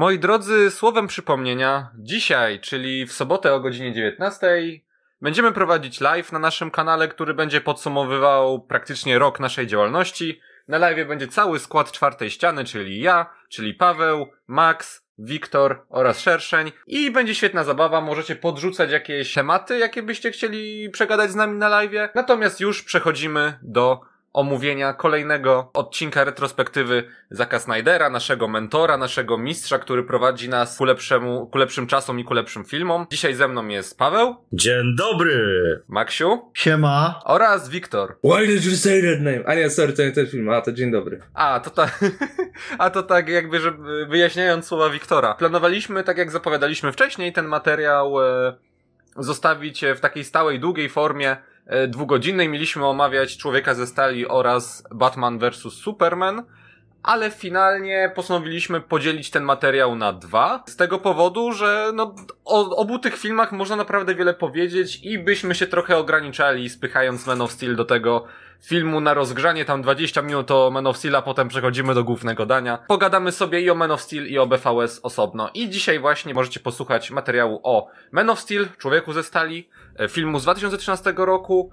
Moi drodzy, słowem przypomnienia, dzisiaj, czyli w sobotę o godzinie 19, będziemy prowadzić live na naszym kanale, który będzie podsumowywał praktycznie rok naszej działalności. Na live będzie cały skład czwartej ściany, czyli ja, czyli Paweł, Max, Wiktor oraz Szerszeń i będzie świetna zabawa, możecie podrzucać jakieś tematy, jakie byście chcieli przegadać z nami na live. Natomiast już przechodzimy do omówienia kolejnego odcinka retrospektywy Zaka Snydera, naszego mentora, naszego mistrza, który prowadzi nas ku, lepszemu, ku lepszym czasom i ku lepszym filmom. Dzisiaj ze mną jest Paweł. Dzień dobry! Maksiu. Siema. Oraz Wiktor. Why did you say that name? A nie, sorry, to nie ten film, a to dzień dobry. A, to tak, a to tak jakby, żeby wyjaśniając słowa Wiktora. Planowaliśmy, tak jak zapowiadaliśmy wcześniej, ten materiał e, zostawić w takiej stałej, długiej formie dwugodzinnej mieliśmy omawiać Człowieka ze Stali oraz Batman vs. Superman, ale finalnie postanowiliśmy podzielić ten materiał na dwa. Z tego powodu, że no, o obu tych filmach można naprawdę wiele powiedzieć i byśmy się trochę ograniczali, spychając Man of Steel do tego filmu na rozgrzanie, tam 20 minut o Man of Steel, a potem przechodzimy do głównego dania. Pogadamy sobie i o Man of Steel i o BVS osobno. I dzisiaj właśnie możecie posłuchać materiału o Man of Steel, Człowieku ze Stali, e, filmu z 2013 roku,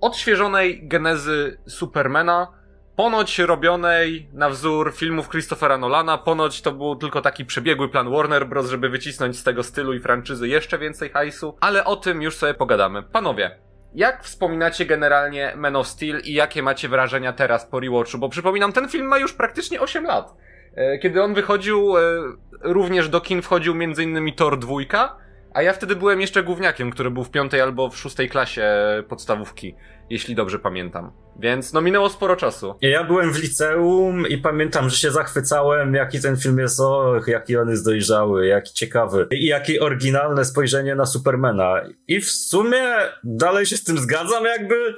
odświeżonej genezy Supermana, ponoć robionej na wzór filmów Christophera Nolana, ponoć to był tylko taki przebiegły plan Warner Bros., żeby wycisnąć z tego stylu i franczyzy jeszcze więcej hajsu, ale o tym już sobie pogadamy. Panowie, jak wspominacie generalnie Man of Steel i jakie macie wrażenia teraz po rewatchu? Bo przypominam, ten film ma już praktycznie 8 lat. E, kiedy on wychodził, e, również do kin wchodził m.in. Thor 2, a ja wtedy byłem jeszcze gówniakiem, który był w piątej albo w szóstej klasie podstawówki, jeśli dobrze pamiętam. Więc no minęło sporo czasu. Ja byłem w liceum i pamiętam, że się zachwycałem, jaki ten film jest, och, jaki on jest dojrzały, jaki ciekawy i jakie oryginalne spojrzenie na Supermana. I w sumie dalej się z tym zgadzam, jakby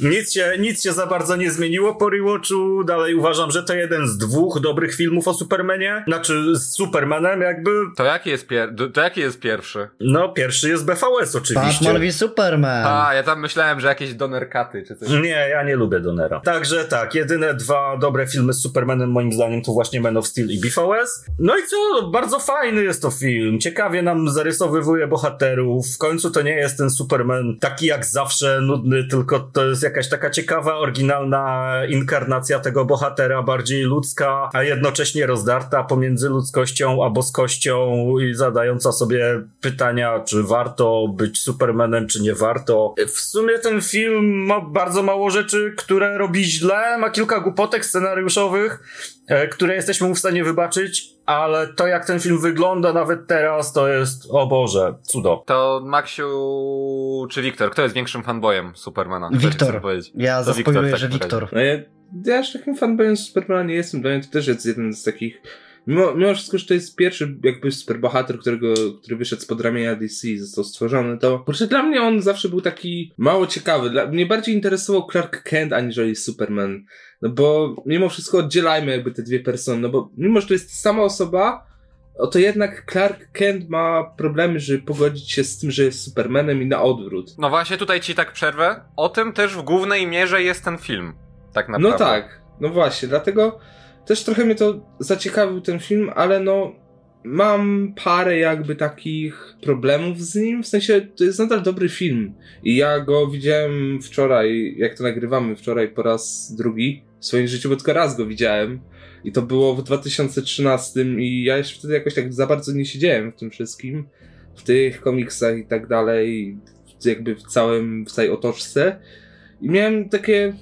nic się, nic się za bardzo nie zmieniło po rewatchu. Dalej uważam, że to jeden z dwóch dobrych filmów o Supermanie. Znaczy z Supermanem jakby. To jaki jest, pier- to jaki jest pierwszy? No, pierwszy jest BVS oczywiście. Batman v Superman. A, ja tam myślałem, że jakieś Donerkaty czy coś. Nie, ja nie lubię Donera. Także tak, jedyne dwa dobre filmy z Supermanem moim zdaniem to właśnie Man of Steel i BVS. No i co, bardzo fajny jest to film. Ciekawie nam zarysowywuje bohaterów. W końcu to nie jest ten Superman taki jak zawsze nudny, tylko to jest jakaś taka ciekawa, oryginalna inkarnacja tego bohatera, bardziej ludzka, a jednocześnie rozdarta pomiędzy ludzkością a boskością i zadająca sobie pytania, czy warto być Supermanem, czy nie warto. W sumie ten film ma bardzo mało rzeczy, które robi źle, ma kilka głupotek scenariuszowych, e, które jesteśmy mu w stanie wybaczyć, ale to jak ten film wygląda nawet teraz, to jest, o Boże, cudo. To Maksiu czy Wiktor, kto jest większym fanboyem Supermana? Wiktor. Ja zaspoiluję, że Wiktor. No ja, ja aż takim fanboyem Supermana nie jestem, dla mnie to też jest jeden z takich Mimo, mimo wszystko, że to jest pierwszy jakby superbohater, którego, który wyszedł spod ramienia DC i został stworzony, to kurczę, dla mnie on zawsze był taki mało ciekawy. Dla mnie bardziej interesował Clark Kent aniżeli Superman. No bo mimo wszystko oddzielajmy jakby te dwie persony, no bo mimo, że to jest sama osoba, to jednak Clark Kent ma problemy, żeby pogodzić się z tym, że jest Supermanem i na odwrót. No właśnie tutaj ci tak przerwę. O tym też w głównej mierze jest ten film. Tak naprawdę. No tak, no właśnie, dlatego też trochę mnie to zaciekawił ten film, ale no mam parę jakby takich problemów z nim, w sensie to jest nadal dobry film. I ja go widziałem wczoraj, jak to nagrywamy wczoraj po raz drugi w swoim życiu, bo tylko raz go widziałem. I to było w 2013 i ja jeszcze wtedy jakoś tak za bardzo nie siedziałem w tym wszystkim, w tych komiksach i tak dalej, jakby w całym, w całej otoczce. I miałem takie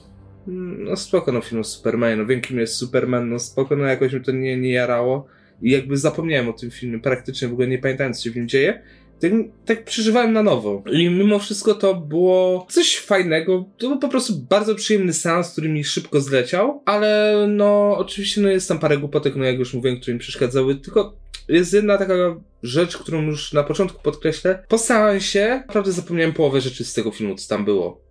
no spoko, no film o Supermanie, no wiem kim jest Superman, no spoko, no jakoś mi to nie, nie jarało i jakby zapomniałem o tym filmie, praktycznie w ogóle nie pamiętałem co się w nim dzieje, tak, tak przeżywałem na nowo. I mimo wszystko to było coś fajnego. To był po prostu bardzo przyjemny seans, który mi szybko zleciał, ale no oczywiście no jest tam parę głupotek, no jak już mówiłem, które mi przeszkadzały, tylko jest jedna taka rzecz, którą już na początku podkreślę. Po seansie naprawdę zapomniałem połowę rzeczy z tego filmu, co tam było.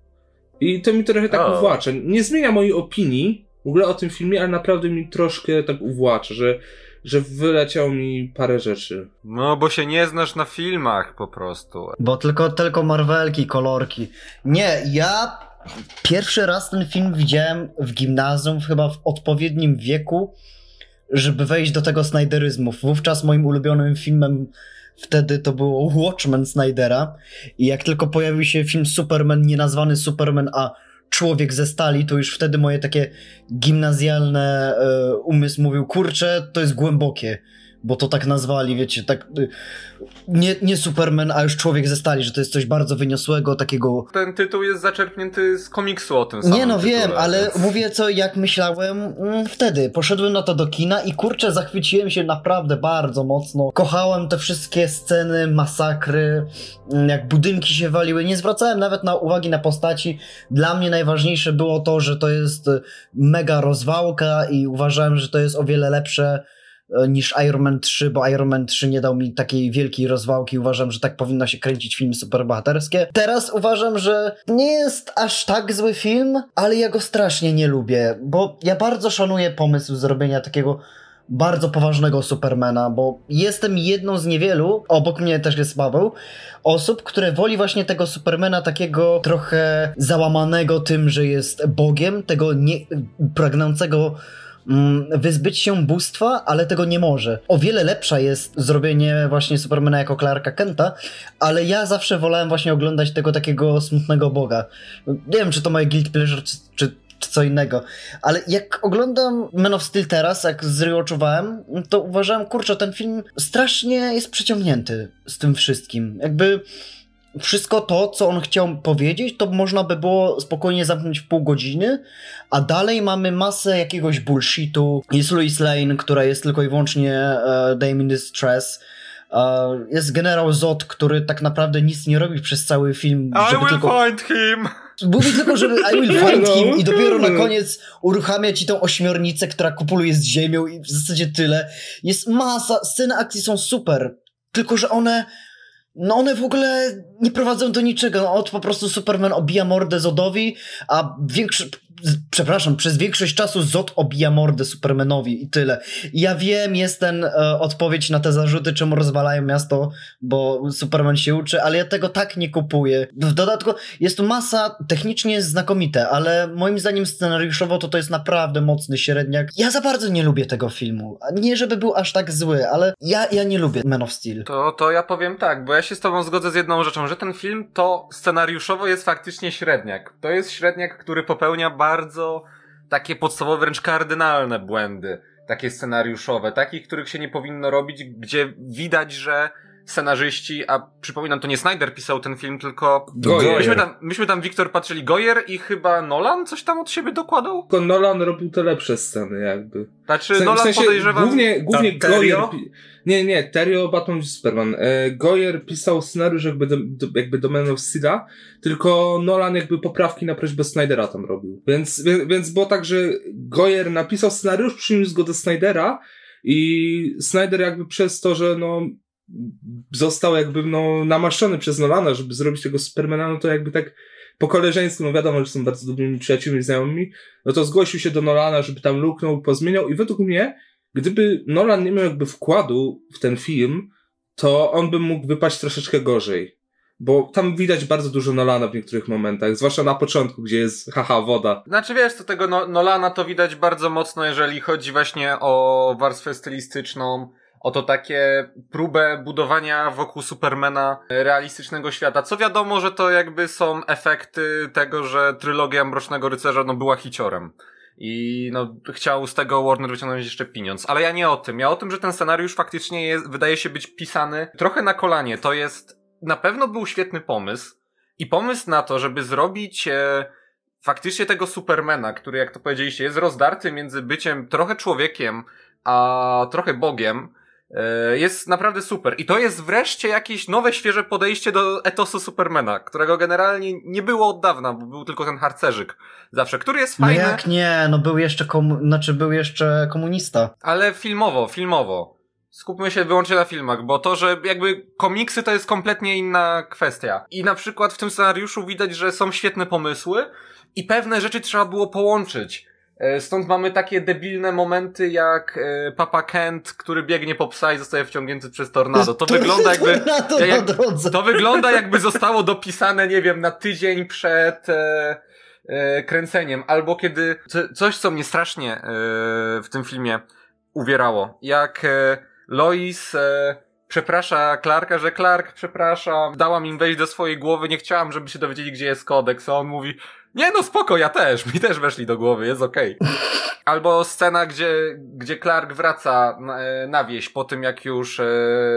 I to mi trochę tak oh. uwłacza. Nie zmienia mojej opinii w ogóle o tym filmie, ale naprawdę mi troszkę tak uwłacza, że, że wyleciało mi parę rzeczy. No, bo się nie znasz na filmach po prostu. Bo tylko, tylko Marvelki, kolorki. Nie, ja pierwszy raz ten film widziałem w gimnazjum, chyba w odpowiednim wieku, żeby wejść do tego Snyderyzmu. Wówczas moim ulubionym filmem wtedy to było Watchmen Snydera i jak tylko pojawił się film Superman, nie nazwany Superman, a Człowiek ze stali, to już wtedy moje takie gimnazjalne e, umysł mówił, kurczę, to jest głębokie bo to tak nazwali, wiecie, tak y, nie, nie Superman, a już człowiek ze stali, że to jest coś bardzo wyniosłego, takiego... Ten tytuł jest zaczerpnięty z komiksu o tym samym Nie no, tytule, wiem, ale więc... mówię co, jak myślałem mm, wtedy. Poszedłem na to do kina i kurczę, zachwyciłem się naprawdę bardzo mocno. Kochałem te wszystkie sceny, masakry, mm, jak budynki się waliły. Nie zwracałem nawet na uwagi na postaci. Dla mnie najważniejsze było to, że to jest mega rozwałka i uważałem, że to jest o wiele lepsze niż Iron Man 3, bo Iron Man 3 nie dał mi takiej wielkiej rozwałki. Uważam, że tak powinno się kręcić filmy superbohaterskie. Teraz uważam, że nie jest aż tak zły film, ale ja go strasznie nie lubię, bo ja bardzo szanuję pomysł zrobienia takiego bardzo poważnego Supermana, bo jestem jedną z niewielu, obok mnie też jest Paweł, osób, które woli właśnie tego Supermana takiego trochę załamanego tym, że jest Bogiem, tego nie, pragnącego wyzbyć się bóstwa, ale tego nie może. O wiele lepsza jest zrobienie właśnie Supermana jako Clarka Kenta, ale ja zawsze wolałem właśnie oglądać tego takiego smutnego boga. Nie wiem, czy to moje guilt pleasure, czy, czy, czy co innego, ale jak oglądam Man of Steel teraz, jak zrewatchowałem, to uważałem, kurczę, ten film strasznie jest przeciągnięty z tym wszystkim. Jakby wszystko to, co on chciał powiedzieć, to można by było spokojnie zamknąć w pół godziny, a dalej mamy masę jakiegoś bullshitu. Jest Louis Lane, która jest tylko i wyłącznie uh, Dame in Distress. Uh, jest generał Zod, który tak naprawdę nic nie robi przez cały film. I will tylko... find him! Mówi tylko, żeby I will find him i dopiero na koniec uruchamia ci tą ośmiornicę, która kupuluje z ziemią i w zasadzie tyle. Jest masa, sceny akcji są super, tylko że one no one w ogóle nie prowadzą do niczego. No, od po prostu Superman obija mordę Zodowi, a większy, przepraszam, przez większość czasu Zod obija mordę Supermanowi i tyle. Ja wiem, jest ten e, odpowiedź na te zarzuty, czemu rozwalają miasto, bo Superman się uczy, ale ja tego tak nie kupuję. W dodatku jest tu masa technicznie znakomite, ale moim zdaniem scenariuszowo to to jest naprawdę mocny średniak. Ja za bardzo nie lubię tego filmu. Nie, żeby był aż tak zły, ale ja, ja nie lubię Man of Steel. To, to ja powiem tak, bo ja się z tobą zgodzę z jedną rzeczą, że ten film to scenariuszowo jest faktycznie średniak. To jest średniak, który popełnia bardzo takie podstawowe, wręcz kardynalne błędy. Takie scenariuszowe, takich, których się nie powinno robić, gdzie widać, że scenarzyści, a przypominam, to nie Snyder pisał ten film, tylko Goyer. Myśmy tam, myśmy tam, Wiktor, patrzyli Goyer i chyba Nolan coś tam od siebie dokładał? Tylko Nolan robił te lepsze sceny, jakby. Znaczy, w Nolan w sensie, podejrzewam... Głównie, głównie Goyer... Nie, nie, Terio Batman v Superman. E, Goyer pisał scenariusz jakby do, do, jakby do Man of Steel'a, tylko Nolan jakby poprawki na prośbę Snydera tam robił. Więc, więc, więc było tak, że Goyer napisał scenariusz, przyniósł go do Snydera i Snyder jakby przez to, że no został jakby no namaszczony przez Nolana, żeby zrobić tego Supermana, no to jakby tak po koleżeńsku, no wiadomo, że są bardzo dobrymi przyjaciółmi, znajomymi, no to zgłosił się do Nolana, żeby tam luknął, pozmieniał i według mnie, gdyby Nolan nie miał jakby wkładu w ten film, to on by mógł wypaść troszeczkę gorzej. Bo tam widać bardzo dużo Nolana w niektórych momentach, zwłaszcza na początku, gdzie jest haha woda. Znaczy wiesz, to tego no Nolana to widać bardzo mocno, jeżeli chodzi właśnie o warstwę stylistyczną, oto takie próbę budowania wokół Supermana realistycznego świata. Co wiadomo, że to jakby są efekty tego, że trylogia Mrocznego Rycerza no była hiciorem. I no, chciał z tego Warner wyciągnąć jeszcze pieniądz. Ale ja nie o tym. Ja o tym, że ten scenariusz faktycznie jest, wydaje się być pisany trochę na kolanie. To jest, na pewno był świetny pomysł. I pomysł na to, żeby zrobić e, faktycznie tego Supermana, który, jak to powiedzieliście, jest rozdarty między byciem trochę człowiekiem, a trochę Bogiem, jest naprawdę super. I to jest wreszcie jakieś nowe, świeże podejście do etosu Supermana, którego generalnie nie było od dawna, bo był tylko ten harcerzyk zawsze, który jest fajny. No jak nie, no był jeszcze, komu- znaczy był jeszcze komunista. Ale filmowo, filmowo. Skupmy się wyłącznie na filmach, bo to, że jakby komiksy to jest kompletnie inna kwestia. I na przykład w tym scenariuszu widać, że są świetne pomysły i pewne rzeczy trzeba było połączyć E, stąd mamy takie debilne momenty jak e, Papa Kent, który biegnie po psa i zostaje wciągnięty przez tornado. To, to wygląda jakby. Jak, to wygląda jakby zostało dopisane, nie wiem, na tydzień przed e, e, kręceniem. Albo kiedy. Co, coś, co mnie strasznie e, w tym filmie uwierało. Jak e, Lois e, przeprasza Clarka, że Clark, przepraszam, dałam im wejść do swojej głowy, nie chciałam, żeby się dowiedzieli, gdzie jest kodeks, a on mówi, nie no spoko, ja też, mi też weszli do głowy, jest okej. Okay. Albo scena, gdzie, gdzie Clark wraca na, e, na wieś po tym, jak już e,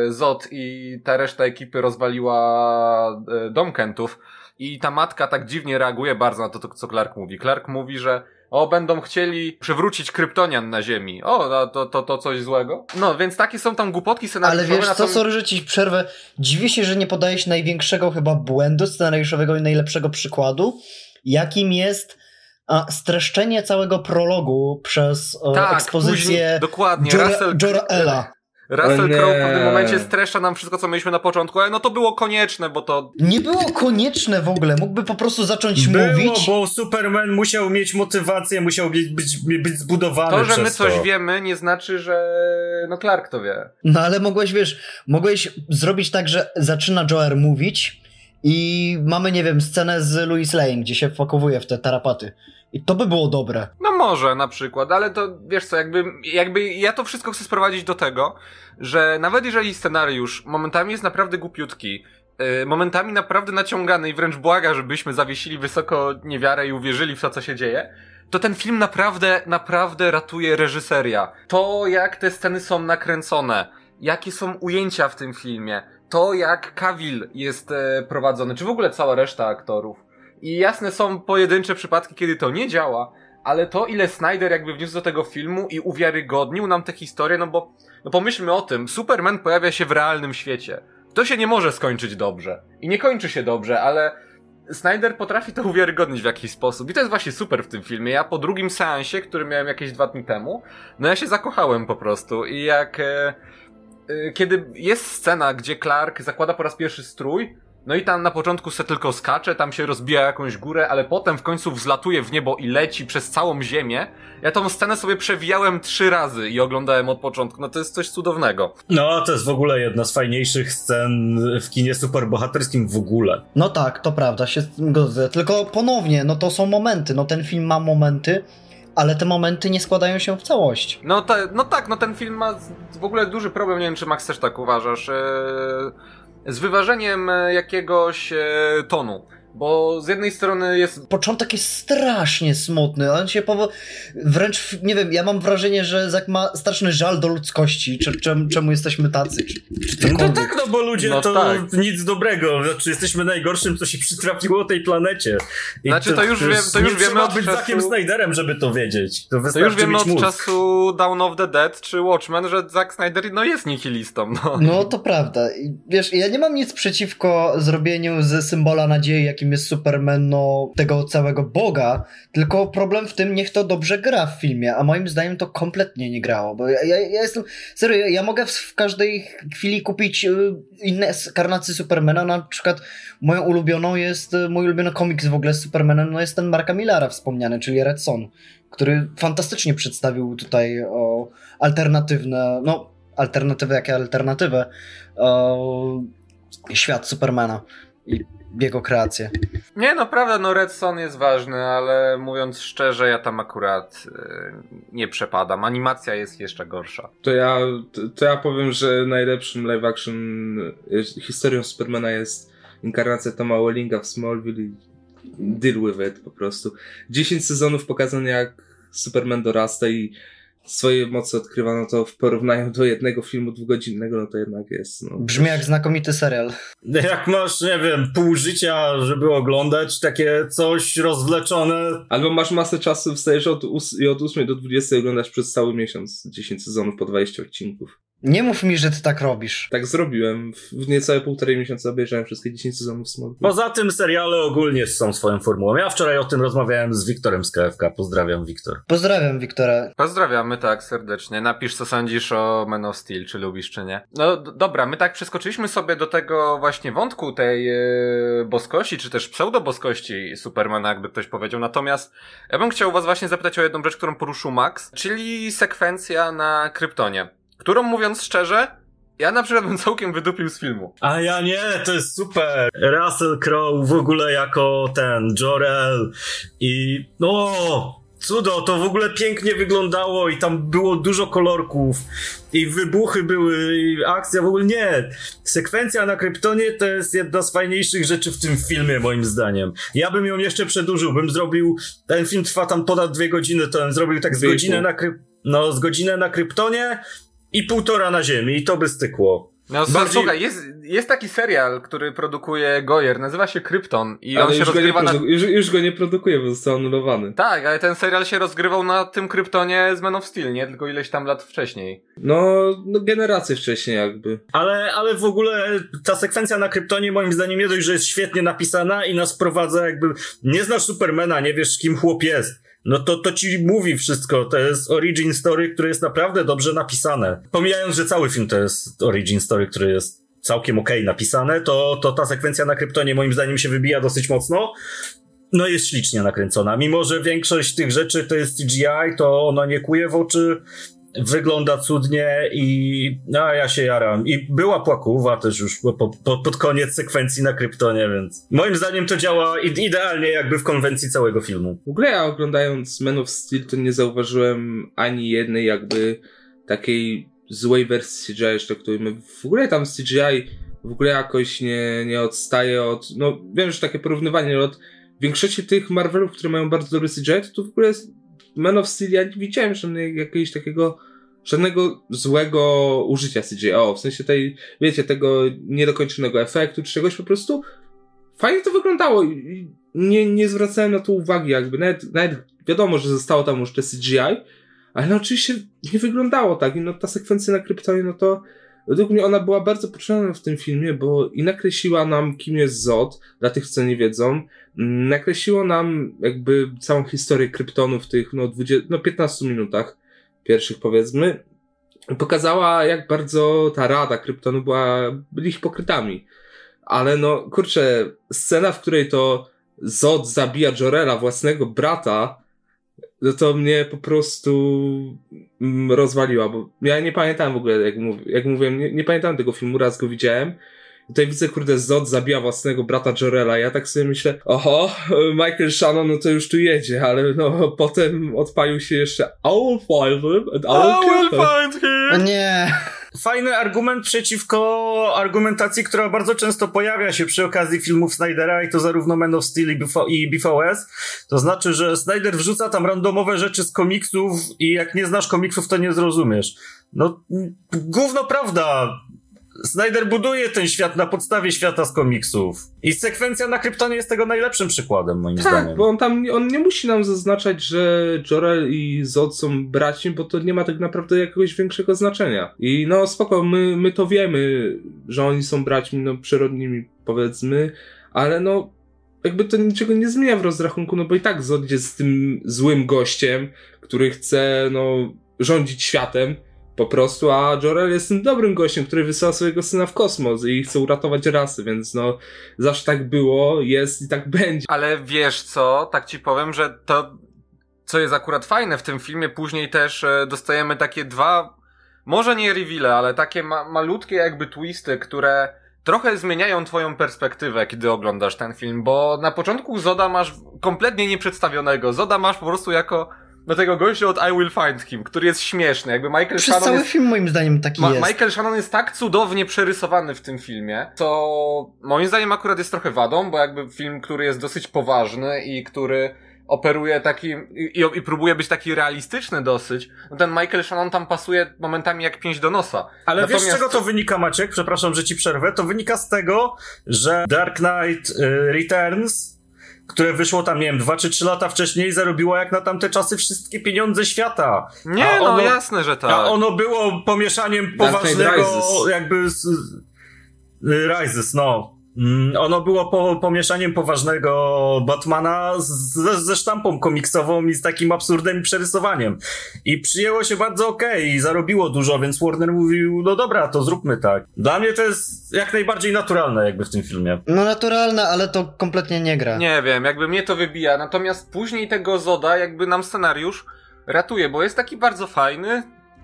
Zod i ta reszta ekipy rozwaliła e, dom Kentów i ta matka tak dziwnie reaguje bardzo na to, to, co Clark mówi. Clark mówi, że o, będą chcieli przywrócić kryptonian na Ziemi. O, to, to, to coś złego. No, więc takie są tam głupotki scenariuszowe. Ale wiesz co, sorry, że ci przerwę. Dziwię się, że nie podajesz największego chyba błędu scenariuszowego i najlepszego przykładu, jakim jest a, streszczenie całego prologu przez e, tak, ekspozycję później, dokładnie, Jor Russell, Jor-Ela. Russell Crowe w pewnym momencie streszcza nam wszystko, co mieliśmy na początku, ale no to było konieczne, bo to... Nie było konieczne w ogóle, mógłby po prostu zacząć było, mówić. bo Superman musiał mieć motywację, musiał być, być, być zbudowany To, że my coś to. wiemy, nie znaczy, że no Clark to wie. No ale mogłeś, wiesz, mogłeś zrobić tak, że zaczyna Joer mówić i mamy, nie wiem, scenę z Louis Lane, gdzie się wpakowuje w te tarapaty. I to by było dobre. No może na przykład, ale to wiesz co, jakby, jakby ja to wszystko chcę sprowadzić do tego, że nawet jeżeli scenariusz momentami jest naprawdę głupiutki, yy, momentami naprawdę naciągany i wręcz błaga, żebyśmy zawiesili wysoko niewiarę i uwierzyli w to, co się dzieje, to ten film naprawdę, naprawdę ratuje reżyseria. To, jak te sceny są nakręcone, jakie są ujęcia w tym filmie, to, jak Kawil jest e, prowadzony, czy w ogóle cała reszta aktorów i jasne są pojedyncze przypadki, kiedy to nie działa, ale to ile Snyder jakby wniósł do tego filmu i uwiarygodnił nam tę historię, no bo no pomyślmy o tym, Superman pojawia się w realnym świecie. To się nie może skończyć dobrze. I nie kończy się dobrze, ale Snyder potrafi to uwiarygodnić w jakiś sposób. I to jest właśnie super w tym filmie. Ja po drugim seansie, który miałem jakieś dwa dni temu, no ja się zakochałem po prostu. I jak... E, kiedy jest scena, gdzie Clark zakłada po raz pierwszy strój, no i tam na początku se tylko skacze, tam się rozbija jakąś górę, ale potem w końcu wzlatuje w niebo i leci przez całą ziemię. Ja tą scenę sobie przewijałem trzy razy i oglądałem od początku. No to jest coś cudownego. No, to jest w ogóle jedna z fajniejszych scen w kinie superbohaterskim w ogóle. No tak, to prawda, się godzę. Tylko ponownie, no to są momenty. No ten film ma momenty, ale te momenty nie składają się w całość. No, no tak, no ten film ma w ogóle duży problem, nie wiem czy Max też tak uważasz. Yy z wyważeniem e, jakiegoś e, tonu. Bo z jednej strony jest. Początek jest strasznie smutny. On się powo... wręcz, nie wiem, ja mam wrażenie, że Zak ma straszny żal do ludzkości. Czy, czemu, czemu jesteśmy tacy? Czy, czy no tak, no bo ludzie no to tak. nic dobrego. Znaczy, jesteśmy najgorszym, co się przytrafiło tej planecie. I znaczy, to, to już, wiem, to już nie wiemy od być czasu... Zakiem Snyderem, żeby to wiedzieć. To, to już wiemy od mózg. czasu Dawn of the Dead czy Watchmen, że Zack Snyder no jest nihilistą. No. no to prawda. Wiesz, ja nie mam nic przeciwko zrobieniu ze symbola nadziei, jakim jakim jest Superman, no, tego całego Boga, tylko problem w tym, niech to dobrze gra w filmie, a moim zdaniem to kompletnie nie grało, bo ja, ja, ja jestem, serio, ja mogę w, w, każdej chwili kupić y, inne karnacje Supermana, na przykład moją ulubioną jest, y, mój ulubiony komiks w ogóle z Supermanem, no jest ten Marka Millara wspomniany, czyli Red Son, który fantastycznie przedstawił tutaj o, alternatywne, no, alternatywy jakie alternatywę, o, świat Supermana. I jego kreację. Nie, no prawda, no Redstone jest ważny, ale mówiąc szczerze, ja tam akurat yy, nie przepadam. Animacja jest jeszcze gorsza. To ja, to, to ja powiem, że najlepszym live action historią Supermana jest inkarnacja Toma Wellinga w Smallville i deal with it po prostu. 10 sezonów pokazane jak Superman dorasta i swoje mocy odkrywa, no to w porównaniu do jednego filmu dwugodzinnego, no to jednak jest. No, Brzmi jak znakomity serial. Jak masz, nie wiem, pół życia, żeby oglądać takie coś rozwleczone. Albo masz masę czasu, wstajesz od, i od 8 do 20 oglądasz przez cały miesiąc 10 sezonów po 20 odcinków. Nie mów mi, że ty tak robisz. Tak zrobiłem. W niecałe półtorej miesiąca obejrzałem wszystkie 10 sezonów Smallville. Poza tym seriale ogólnie są swoją formułą. Ja wczoraj o tym rozmawiałem z Wiktorem z KFK. Pozdrawiam, Wiktor. Pozdrawiam, Wiktora. Pozdrawiamy, tak, serdecznie. Napisz, co sądzisz o Man of Steel, czy lubisz, czy nie. No dobra, my tak przeskoczyliśmy sobie do tego właśnie wątku tej yy, boskości, czy też pseudo-boskości Supermana, jakby ktoś powiedział. Natomiast ja bym chciał was właśnie zapytać o jedną rzecz, którą poruszył Max, czyli sekwencja na Kryptonie którą mówiąc szczerze, ja na przykład bym całkiem wydupił z filmu. A ja nie, to jest super. Russell Crowe w ogóle jako ten Jorel i no cudo, to w ogóle pięknie wyglądało i tam było dużo kolorków i wybuchy były i akcja w ogóle nie. Sekwencja na Kryptonie to jest jedna z fajniejszych rzeczy w tym filmie moim zdaniem. Ja bym ją jeszcze przedłużył, bym zrobił, ten film trwa tam ponad dwie godziny, to bym zrobił tak z godzinę na, no, z godzinę na Kryptonie i półtora na Ziemi i to by stykło. No Bardziej- słuchaj, jest, jest taki serial, który produkuje Goyer, nazywa się Krypton i on Ale się już go, nie rozgrywa na... już, już go nie produkuje, bo został anulowany. Tak, ale ten serial się rozgrywał na tym Kryptonie z Man of Steel, nie? Tylko ileś tam lat wcześniej. No, no generację wcześniej jakby. Ale, ale w ogóle ta sekwencja na Kryptonie moim zdaniem nie dość, że jest świetnie napisana i nas prowadza jakby, nie znasz Supermana, nie wiesz kim chłop jest. No to, to ci mówi wszystko. To jest origin story, które jest naprawdę dobrze napisane. Pomijając, że cały film to jest origin story, który jest całkiem okej napisane, to, to ta sekwencja na Kryptonie moim zdaniem się wybija dosyć mocno. No jest ślicznie nakręcona. Mimo, że większość tych rzeczy to jest CGI, to ona nie kuje w oczy, wygląda cudnie i no ja się jaram. I była płakuwa też już po, po, pod koniec sekwencji na Kryptonie, więc moim zdaniem to działa ide- idealnie jakby w konwencji całego filmu. W ogóle ja oglądając Man of Steel to nie zauważyłem ani jednej jakby takiej złej wersji CGI jeszcze, której my w ogóle tam CGI w ogóle jakoś nie, nie odstaje od, no wiem, że takie porównywanie od większości tych Marvelów, które mają bardzo dobry CGI, to, to w ogóle jest Man of Steel, ja nie widziałem żadnej, jakiegoś takiego żadnego złego użycia CGI, o, w sensie tej, wiecie, tego niedokończonego efektu czy czegoś, po prostu fajnie to wyglądało i nie, nie zwracałem na to uwagi jakby, nawet, nawet wiadomo, że zostało tam już te CGI, ale no oczywiście nie wyglądało tak i no ta sekwencja na Kryptonie, no to według mnie ona była bardzo potrzebna w tym filmie, bo i nakreśliła nam kim jest Zod, dla tych co nie wiedzą, nakreśliło nam jakby całą historię Kryptonu w tych no, 20, no 15 minutach pierwszych powiedzmy, pokazała jak bardzo ta rada Kryptonu była, byli hipokrytami. Ale no, kurczę, scena, w której to Zod zabija Jorela, własnego brata, no to mnie po prostu mm, rozwaliła, bo ja nie pamiętam w ogóle, jak, mów, jak mówiłem, nie, nie pamiętam tego filmu, raz go widziałem. I tutaj widzę, kurde, Zod zabija własnego brata Jorela. Ja tak sobie myślę, oho, Michael Shannon, no to już tu jedzie, ale no potem odpalił się jeszcze I will find him and I will kill him. find him! Nie! Fajny argument przeciwko argumentacji, która bardzo często pojawia się przy okazji filmów Snydera i to zarówno Man of Steel i i BVS. To znaczy, że Snyder wrzuca tam randomowe rzeczy z komiksów i jak nie znasz komiksów, to nie zrozumiesz. No, gówno prawda. Snyder buduje ten świat na podstawie świata z komiksów. I sekwencja na Kryptonie jest tego najlepszym przykładem, moim Tak, zdaniem. bo on tam, on nie musi nam zaznaczać, że Jorel i Zod są braćmi, bo to nie ma tak naprawdę jakiegoś większego znaczenia. I no spoko, my, my to wiemy, że oni są braćmi, no przyrodnimi powiedzmy, ale no jakby to niczego nie zmienia w rozrachunku, no bo i tak Zod jest tym złym gościem, który chce, no, rządzić światem po prostu, a Jorel jest tym dobrym gościem, który wysyła swojego syna w kosmos i chce uratować rasy, więc no zawsze tak było, jest i tak będzie. Ale wiesz co, tak ci powiem, że to, co jest akurat fajne w tym filmie, później też e, dostajemy takie dwa, może nie reveale, ale takie ma malutkie jakby twisty, które trochę zmieniają twoją perspektywę, kiedy oglądasz ten film, bo na początku Zoda masz kompletnie nieprzedstawionego. Zoda masz po prostu jako do tego gościa od I Will Find Him, który jest śmieszny. Jakby Michael Przez Shannon cały jest... film moim zdaniem taki Ma- jest. Michael Shannon jest tak cudownie przerysowany w tym filmie, co moim zdaniem akurat jest trochę wadą, bo jakby film, który jest dosyć poważny i który operuje takim i, i, próbuje być taki realistyczny dosyć, no ten Michael Shannon tam pasuje momentami jak pięść do nosa. Ale wiesz, z Natomiast- czego to wynika, Maciek? Przepraszam, że ci przerwę. To wynika z tego, że Dark Knight y, Returns, które wyszło tam, nie wiem, dwa czy trzy lata wcześniej, zarobiło jak na tamte czasy wszystkie pieniądze świata. Nie, A no ono- jasne, że tak. A ono było pomieszaniem poważnego, Rises. jakby z, y, Rises, no. Mm, Ono było po, pomieszaniem poważnego Batmana z, ze sztampą komiksową i z takim absurdem i przerysowaniem. I przyjęło się bardzo okej i zarobiło dużo, więc Warner mówił, no dobra, to zróbmy tak. Dla mnie to jest jak najbardziej naturalne jakby w tym filmie. No naturalne, ale to kompletnie nie gra. Nie wiem, jakby mnie to wybija. Natomiast później tego Zoda, jakby nam scenariusz ratuje, bo jest taki bardzo fajny,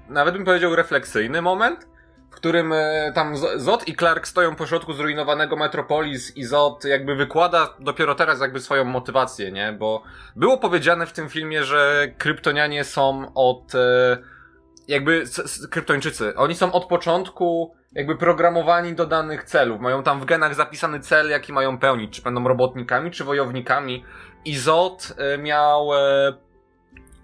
nawet bym powiedział refleksyjny moment, w którym e, tam Zod i Clark stoją po środku zrujnowanego Metropolis i Zod jakby wykłada dopiero teraz jakby swoją motywację, nie? Bo było powiedziane w tym filmie, że kryptonianie są od e, jakby kryptończycy, oni są od początku jakby programowani do danych celów. Mają tam w genach zapisany cel, jaki mają pełnić. Czy będą robotnikami, czy wojownikami. I Zod e, miał...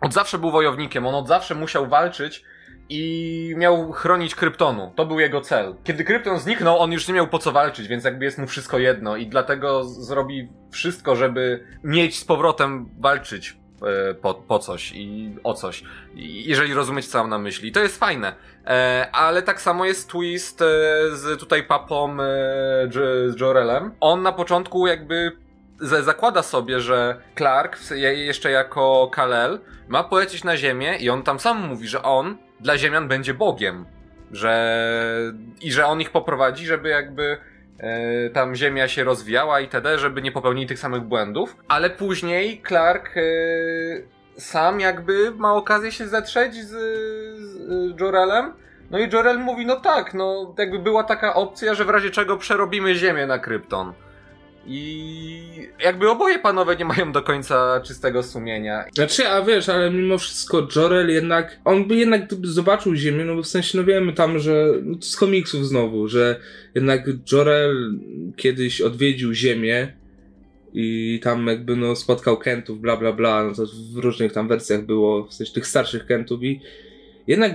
Od zawsze był wojownikiem, on od zawsze musiał walczyć i miał chronić Kryptonu. To był jego cel. Kiedy Krypton zniknął, on już nie miał po co walczyć, więc jakby jest mu wszystko jedno i dlatego zrobi wszystko, żeby mieć z powrotem walczyć e, po, po coś i o coś. Jeżeli rozumieć, co mam na myśli. To jest fajne. E, ale tak samo jest twist e, z tutaj papą e, z Jorelem. On na początku jakby zakłada sobie, że Clark, jeszcze jako Kalel, ma polecieć na Ziemię i on tam sam mówi, że on dla Ziemian będzie Bogiem. Że... I że on ich poprowadzi, żeby jakby e, tam Ziemia się rozwijała itd., żeby nie popełnili tych samych błędów. Ale później Clark e, sam jakby ma okazję się zetrzeć z, z Jorelem. No i Jorel mówi, no tak, no jakby była taka opcja, że w razie czego przerobimy Ziemię na Krypton. I jakby oboje panowie nie mają do końca czystego sumienia. Znaczy, a wiesz, ale mimo wszystko Jorel jednak, on by jednak gdyby zobaczył Ziemię, no bo w sensie, no wiemy tam, że, no z komiksów znowu, że jednak Jorel kiedyś odwiedził Ziemię i tam jakby no spotkał Kentów, bla bla bla, no to w różnych tam wersjach było, w sensie tych starszych Kentów i jednak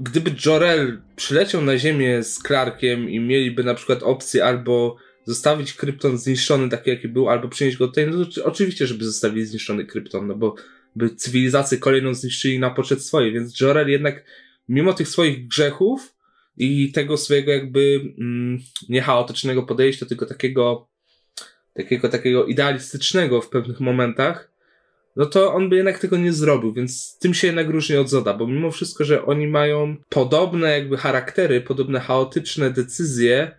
gdyby Jorel przyleciał na Ziemię z Clarkiem i mieliby na przykład opcję albo zostawić Krypton zniszczony taki jaki był, albo przynieść go tutaj, no to oczy- oczywiście, żeby zostawili zniszczony Krypton, no bo by cywilizację kolejną zniszczyli na poczet swojej, więc Jorel jednak mimo tych swoich grzechów i tego swojego jakby mm, nie chaotycznego podejścia, tylko takiego takiego, takiego idealistycznego w pewnych momentach, no to on by jednak tego nie zrobił, więc tym się jednak różni od Zoda, bo mimo wszystko, że oni mają podobne jakby charaktery, podobne chaotyczne decyzje,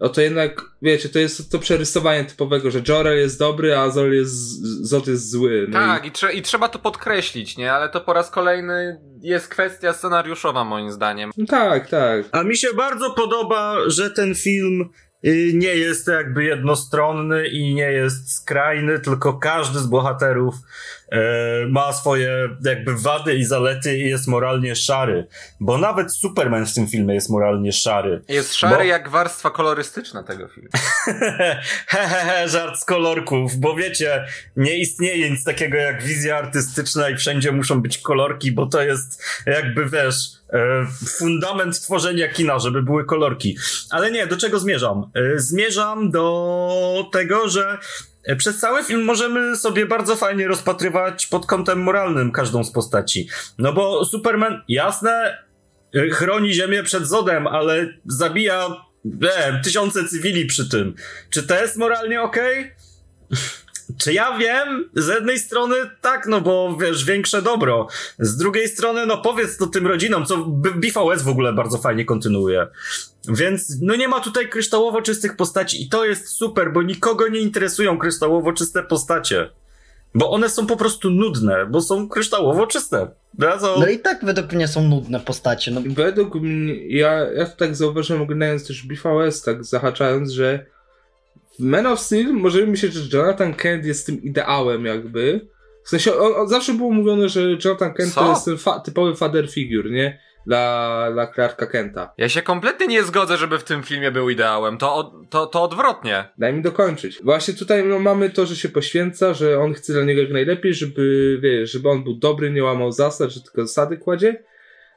no to jednak, wiecie, to jest to przerysowanie typowego, że Jorel jest dobry, a Zol jest, Zod jest zły. No tak, i, trze- i trzeba to podkreślić, nie? Ale to po raz kolejny jest kwestia scenariuszowa, moim zdaniem. I, no tak, tak. A mi się bardzo podoba, że ten film y, nie jest jakby jednostronny i nie jest skrajny, tylko każdy z bohaterów ma swoje jakby wady i zalety i jest moralnie szary. Bo nawet Superman w tym filmie jest moralnie szary. Jest szary Bo- jak warstwa kolorystyczna tego filmu. Hehehe, żart z kolorków, bo wiecie, nie istnieje nic takiego jak wizja artystyczna i wszędzie muszą być kolorki, bo to jest jakby, wiesz, e, fundament tworzenia kina, żeby były kolorki. Ale nie, do czego zmierzam? E, Zmierzam do tego, że e, przez cały film możemy sobie bardzo fajnie rozpatrywać pod kątem moralnym każdą z postaci. No bo Superman, jasne, e, chroni Ziemię przed Zodem, ale zabija e, tysiące cywili przy tym. Czy to jest moralnie okej? Czy ja wiem? Z jednej strony tak, no bo wiesz, większe dobro. Z drugiej strony, no powiedz to tym rodzinom, co BVS w ogóle bardzo fajnie kontynuuje. Więc no nie ma tutaj kryształowo czystych postaci i to jest super, bo nikogo nie interesują kryształowo czyste postacie. Bo one są po prostu nudne, bo są kryształowo czyste. Bardzo... No i tak według mnie są nudne postacie. No, Według mnie, ja, ja to tak zauważyłem oglądając też BVS, tak zahaczając, że w Man of Steel możemy myśleć, że Jonathan Kent jest tym ideałem jakby. W sensie, on, on zawsze było mówione, że Jonathan Kent Co? to jest ten fa- typowy father figure, nie? Dla, dla Clarka Kenta. Ja się kompletnie nie zgodzę, żeby w tym filmie był ideałem. To, od, to, to odwrotnie. Daj mi dokończyć. Właśnie tutaj no, mamy to, że się poświęca, że on chce dla niego jak najlepiej, żeby, wiesz, żeby on był dobry, nie łamał zasad, że tylko zasady kładzie.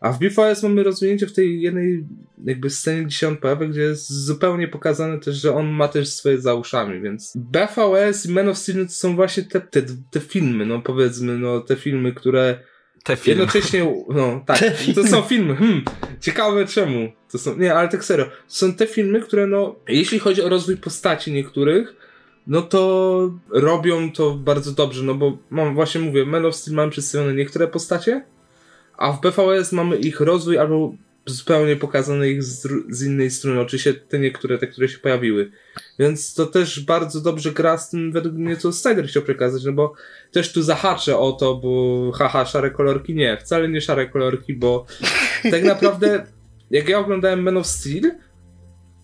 A w BVS mamy rozwinięcie w tej jednej jakby scenie, gdzie się on pojawia, gdzie jest zupełnie pokazane też, że on ma też swoje za uszami, więc BVS i Man of Steel to są właśnie te, te, te filmy, no powiedzmy, no te filmy, które Te filmy. jednocześnie, no tak, to są filmy, hmm, ciekawe czemu, to są, nie, ale tak serio, to są te filmy, które no, jeśli chodzi o rozwój postaci niektórych, no to robią to bardzo dobrze, no bo mam, właśnie mówię, Man of Steel mamy przedstawione niektóre postacie, a w BVS mamy ich rozwój albo zupełnie pokazane ich z, z innej strony, oczywiście te niektóre, te, które się pojawiły. Więc to też bardzo dobrze gra z tym, według mnie, co Snyder chciał przekazać, no bo też tu zahaczę o to, bo haha, szare kolorki, nie, wcale nie szare kolorki, bo tak naprawdę jak ja oglądałem Man of Steel,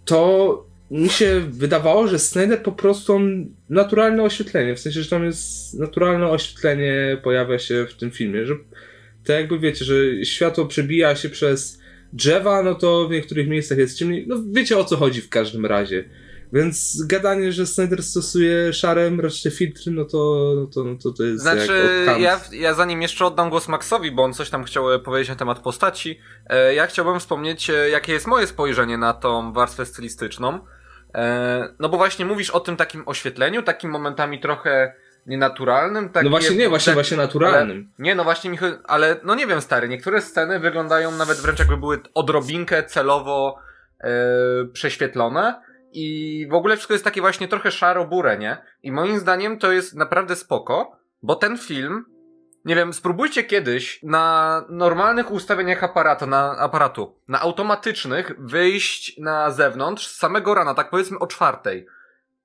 to mi się wydawało, że Snyder po prostu on naturalne oświetlenie, w sensie, że tam jest naturalne oświetlenie pojawia się w tym filmie, że to jakby wiecie, że światło przebija się przez drzewa, no to w niektórych miejscach jest ciemniej, no wiecie o co chodzi w każdym razie. Więc gadanie, że Snyder stosuje szare, mroczne filtry, no to, no to, no to, to jest Znaczy, ja, ja zanim jeszcze oddam głos Maxowi, bo on coś tam chciał e, powiedzieć na temat postaci, e, ja chciałbym wspomnieć, e, jakie jest moje spojrzenie na tą warstwę stylistyczną. E, no bo właśnie mówisz o tym takim oświetleniu, takim momentami trochę nienaturalnym. Takie, No właśnie nie, właśnie, tak- właśnie naturalnym. Ale, nie, no właśnie, Michał, ale no nie wiem, stary, niektóre sceny wyglądają nawet wręcz jakby były odrobinkę celowo e, prześwietlone i w ogóle wszystko jest takie właśnie trochę szaro-bure, nie? I moim zdaniem to jest naprawdę spoko, bo ten film, nie wiem, spróbujcie kiedyś na normalnych ustawieniach aparatu, na aparatu, na automatycznych wyjść na zewnątrz z samego rana, tak powiedzmy o czwartej.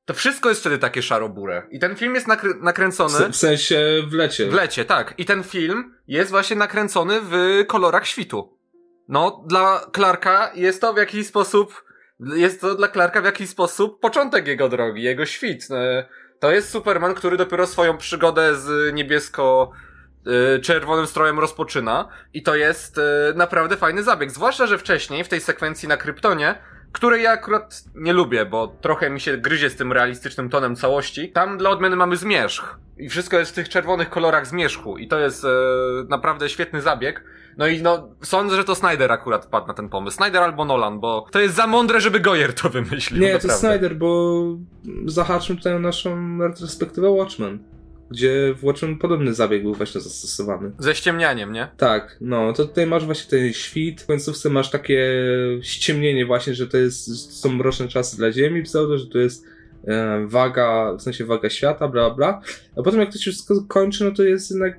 To wszystko jest wtedy takie szaro-bure. I ten film jest nakry- nakręcony... W, w sensie w lecie. W lecie, tak. I ten film jest właśnie nakręcony w kolorach świtu. No, dla Clarka jest to w jakiś sposób, jest to dla Clarka w jakiś sposób początek jego drogi, jego świt. E, To jest Superman, który dopiero swoją przygodę z niebiesko e, czerwonym strojem rozpoczyna i to jest e, naprawdę fajny zabieg. Zwłaszcza, że wcześniej w tej sekwencji na Kryptonie której ja akurat nie lubię, bo trochę mi się gryzie z tym realistycznym tonem całości. Tam dla odmiany mamy zmierzch. I wszystko jest w tych czerwonych kolorach zmierzchu. I to jest e, naprawdę świetny zabieg. No i no, sądzę, że to Snyder akurat padł na ten pomysł. Snyder albo Nolan, bo to jest za mądre, żeby Goyer to wymyślił. Nie, to naprawdę. jest Snyder, bo zahaczmy tutaj naszą retrospektywę Watchmen, gdzie w Watchmen podobny zabieg był właśnie zastosowany. Ze ściemnianiem, nie? Tak, no, to tutaj masz właśnie ten świt, w końcówce masz takie ściemnienie właśnie, że to jest, są mroczne czasy dla Ziemi, pseudo, że to jest e, waga, w sensie waga świata, bla, bla, a potem jak to się wszystko kończy, no to jest jednak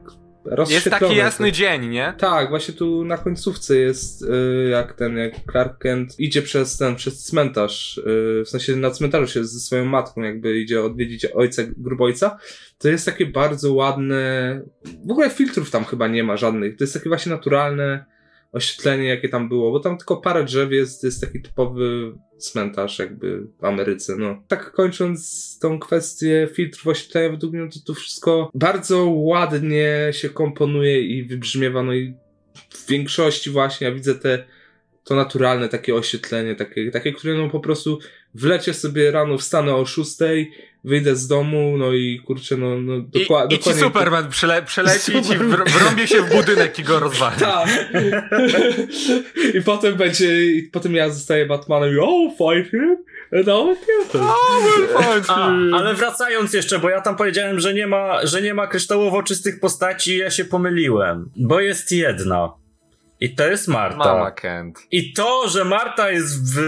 Jest taki jasny dzień, nie? Tak, właśnie tu na końcówce jest y, jak ten, jak Clark Kent idzie przez ten, przez cmentarz, y, w sensie na cmentarzu się ze swoją matką jakby idzie odwiedzić ojca, grubojca, to jest takie bardzo ładne, w ogóle filtrów tam chyba nie ma żadnych, to jest takie właśnie naturalne oświetlenie, jakie tam było, bo tam tylko parę drzew jest, jest taki typowy cmentarz jakby w Ameryce, no. Tak kończąc tą kwestię filtrów oświetlenia, według mnie to tu wszystko bardzo ładnie się komponuje i wybrzmiewa, no i w większości właśnie ja widzę te to naturalne takie oświetlenie, takie, takie które no po prostu wlecie sobie rano, wstanę o 6, wyjdę z domu, no i kurczę, no, no I, dokła- I ci dokładnie. Superman przele, przeleci i ci wr- wrąbie się w budynek i go rozwali. Tak. I potem będzie, i potem ja zostaję Batmanem i oh, fight him. And I'll kill him. A, ale wracając jeszcze, bo ja tam powiedziałem, że nie ma, że nie ma kryształowo czystych postaci, ja się pomyliłem. Bo jest jedna. I to jest Marta. Mama Kent. I to, że Marta jest w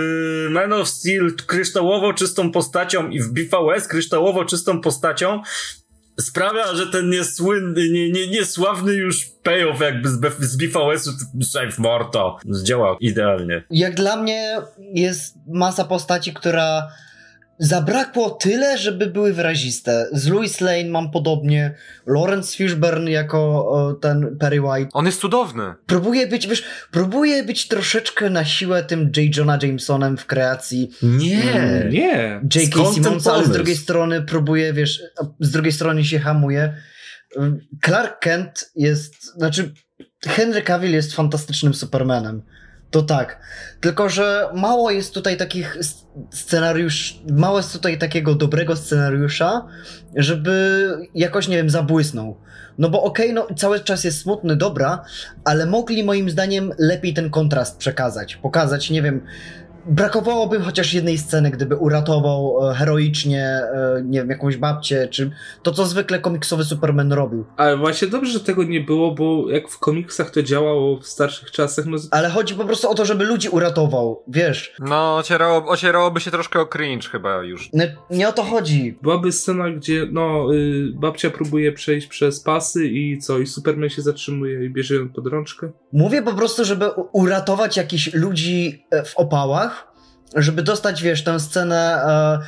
Man of Steel kryształowo czystą postacią i w BVS kryształowo czystą postacią sprawia, że ten niesłynny, nie, nie, niesławny już payoff jakby z, z BVS-u Save Marta zdziałał idealnie. Jak dla mnie jest masa postaci, która zabrakło tyle, żeby były wyraziste. Z Louis Lane mam podobnie, Lawrence Fishburne jako o, ten Perry White. On jest cudowny. Próbuję być, wiesz, próbuję być troszeczkę na siłę tym J. Jonah Jamesonem w kreacji Nie. Nie. J.K. Simonsa, ale z drugiej strony próbuje, wiesz, z drugiej strony się hamuje. Clark Kent jest, znaczy Henry Cavill jest fantastycznym Supermanem. To tak. Tylko, że mało jest tutaj takich scenariusz, mało jest tutaj takiego dobrego scenariusza, żeby jakoś, nie wiem, zabłysnął. No bo okej, no cały czas jest smutny, dobra, ale mogli moim zdaniem lepiej ten kontrast przekazać, pokazać, nie wiem, brakowałoby chociaż jednej sceny, gdyby uratował e, heroicznie, e, nie wiem, jakąś babcię, czy to, co zwykle komiksowy Superman robił. Ale właśnie dobrze, że tego nie było, bo jak w komiksach to działało w starszych czasach, no Ale chodzi po prostu o to, żeby ludzi uratował, wiesz. No, ocierało, ocierałoby się troszkę o cringe chyba już. Nie, nie o to chodzi. byłaby scena, gdzie no y, babcia próbuje przejść przez pasy i co, i Superman się zatrzymuje i bierze ją pod rączkę. Mówię po prostu, żeby uratować jakichś ludzi e, w opałach, żeby dostać, wiesz, tę scenę, e,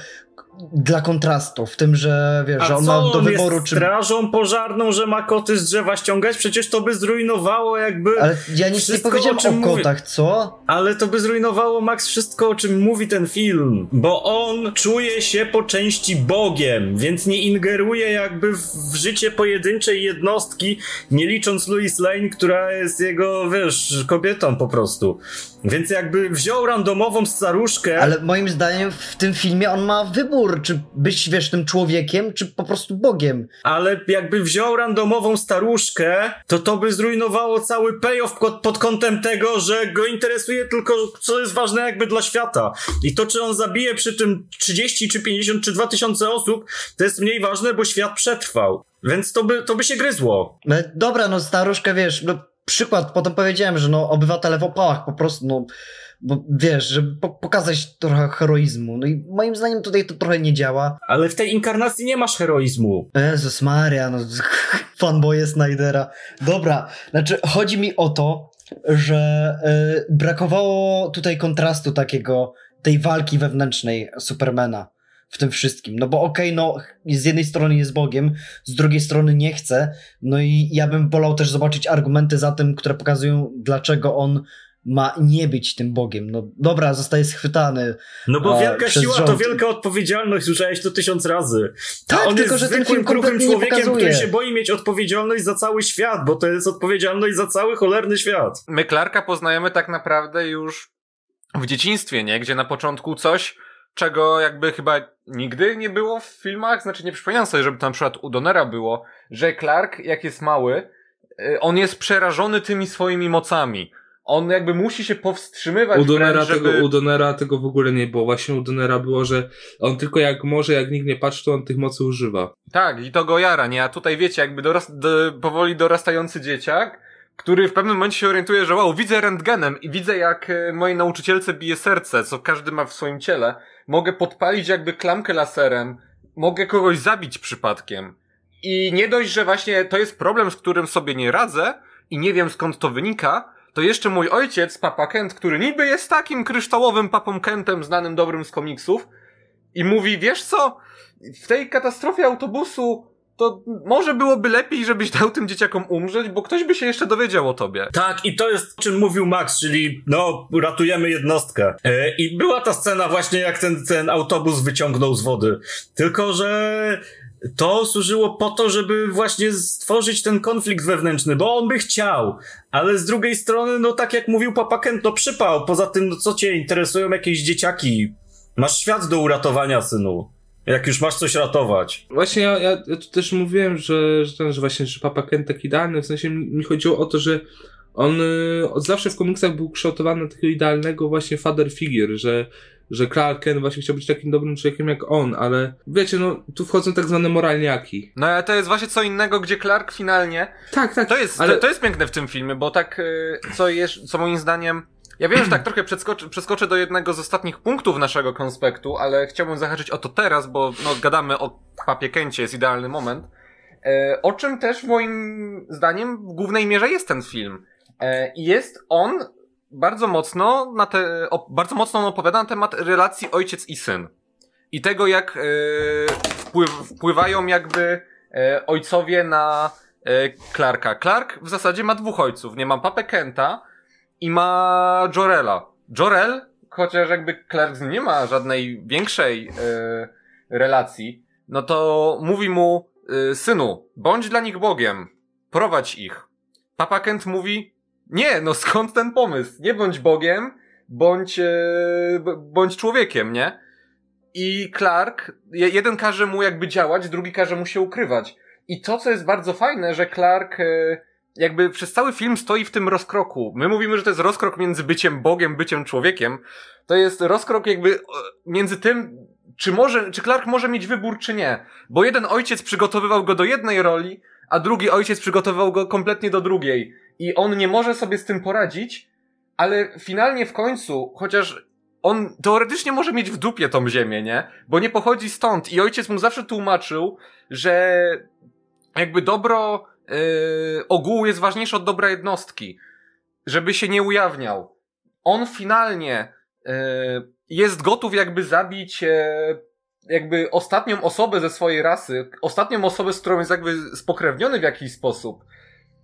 dla kontrastu, w tym, że wiesz, A że on ma do on wyboru, jest czy... strażą pożarną, że ma koty z drzewa ściągać? Przecież to by zrujnowało jakby... Ale ja nic nie powiedziałem o czym o mówi- kotach, co? Ale to by zrujnowało Max wszystko, o czym mówi ten film. Bo on czuje się po części Bogiem, więc nie ingeruje jakby w życie pojedynczej jednostki, nie licząc Louis Lane, która jest jego, wiesz, kobietą po prostu. Więc jakby wziął randomową staruszkę. Ale moim zdaniem w tym filmie on ma wybór, czy być, wiesz, tym człowiekiem, czy po prostu Bogiem. Ale jakby wziął randomową staruszkę, to to by zrujnowało cały payoff pod, kątem tego, że go interesuje tylko, co jest ważne jakby dla świata. I to, czy on zabije przy tym 30, czy 50, czy 2000 osób, to jest mniej ważne, bo świat przetrwał. Więc to by, to by się gryzło. No, dobra, no staruszka, wiesz, no przykład, potem powiedziałem, że no obywatele w opałach po prostu, no bo wiesz, żeby po pokazać trochę heroizmu. No i moim zdaniem tutaj to trochę nie działa. Ale w tej inkarnacji nie masz heroizmu. Jezus Maria, no fanboye Snydera. Dobra, znaczy chodzi mi o to, że y, brakowało tutaj kontrastu takiego, tej walki wewnętrznej Supermana w tym wszystkim. No bo okej, no z jednej strony jest Bogiem, z drugiej strony nie chce. No i ja bym wolał też zobaczyć argumenty za tym, które pokazują, dlaczego on ma nie być tym Bogiem. No dobra, zostaje schwytany. No bo A, wielka siła to rząd. wielka odpowiedzialność, słyszałeś to tysiąc razy. Tak, A on tylko jest że ten zwykłym, kruchym człowiekiem, pokazuje. który się boi mieć odpowiedzialność za cały świat, bo to jest odpowiedzialność za cały cholerny świat. My Clarka poznajemy tak naprawdę już w dzieciństwie, nie? Gdzie na początku coś, czego jakby chyba nigdy nie było w filmach, znaczy nie przypominam sobie, żeby to na przykład u Donera było, że Clark, jak jest mały, y, on jest przerażony tymi swoimi mocami. On jakby musi się powstrzymywać U Donera, wręcz, żeby... tego, u Donera tego w ogóle nie było. Właśnie u Donera było, że on tylko jak może, jak nikt nie patrzy, to on tych mocy używa. Tak, i to go jara, nie? A tutaj wiecie, jakby dorast, do, powoli dorastający dzieciak, który w pewnym momencie się orientuje, że wow, widzę rentgenem i widzę jak e, mojej nauczycielce bije serce, co każdy ma w swoim ciele. Mogę podpalić jakby klamkę laserem, mogę kogoś zabić przypadkiem. I nie dość, że właśnie to jest problem, z którym sobie nie radzę i nie wiem skąd to wynika, to jeszcze mój ojciec, Papa Kent, który niby jest takim kryształowym papą Kentem, znanym dobrym z komiksów, i mówi, wiesz co, w tej katastrofie autobusu to może byłoby lepiej, żebyś dał tym dzieciakom umrzeć, bo ktoś by się jeszcze dowiedział o tobie. Tak, i to jest o czym mówił Max, czyli no, ratujemy jednostkę. E, I była ta scena właśnie, jak ten, ten autobus wyciągnął z wody. Tylko, że to służyło po to, żeby właśnie stworzyć ten konflikt wewnętrzny, bo on by chciał, ale z drugiej strony, no tak jak mówił Papa Kent, no przypał. Poza tym, no co cię interesują jakieś dzieciaki? Masz świat do uratowania, synu. Jak już masz coś ratować. Właśnie ja, ja, ja tu też mówiłem, że, że, ten, że właśnie, że Papa Kent tak idealny, w sensie mi mi chodziło o to, że on y, od zawsze w komiksach był kształtowany na takiego idealnego właśnie father figure, że, że Clark Kent właśnie chciał być takim dobrym człowiekiem jak on, ale wiecie, no tu wchodzą tak zwane moralniaki. No ale to jest właśnie co innego, gdzie Clark finalnie... Tak, tak, To jest, ale to, to jest piękne w tym filmie, bo tak, y, co jest, co moim zdaniem... Ja wiem, że tak trochę przeskoczę, do jednego z ostatnich punktów naszego konspektu, ale chciałbym zahaczyć o to teraz, bo no, gadamy o papie Kencie, jest idealny moment. E, o czym też moim zdaniem w głównej mierze jest ten film. E, jest on bardzo mocno na te, o, bardzo mocno on opowiada na temat relacji ojciec i syn. I tego, jak e, wpływ, wpływają jakby e, ojcowie na e, Clarka. Clark w zasadzie ma dwóch ojców. Nie ma papę Kenta i ma Jorela. Jorel, chociaż jakby Clark nie ma żadnej większej e, relacji, no to mówi mu, e, synu, bądź dla nich Bogiem, prowadź ich. Papa Kent mówi, nie, no skąd ten pomysł? Nie bądź Bogiem, bądź, e, bądź człowiekiem, nie? I Clark, je- jeden każe mu jakby działać, drugi każe mu się ukrywać. I to, co jest bardzo fajne, że Clark e, jakby przez cały film stoi w tym rozkroku. My mówimy, że to jest rozkrok między byciem Bogiem, byciem człowiekiem. To jest rozkrok jakby e, między tym, czy może, czy Clark może mieć wybór, czy nie. Bo jeden ojciec przygotowywał go do jednej roli, a drugi ojciec przygotowywał go kompletnie do drugiej. I on nie może sobie z tym poradzić, ale finalnie w końcu, chociaż on teoretycznie może mieć w dupie tą ziemię, nie? Bo nie pochodzi stąd i ojciec mu zawsze tłumaczył, że jakby dobro yy, ogółu jest ważniejsze od dobra jednostki. Żeby się nie ujawniał. On finalnie yy, jest gotów jakby zabić yy, jakby ostatnią osobę ze swojej rasy, ostatnią osobę, z którą jest jakby spokrewniony w jakiś sposób,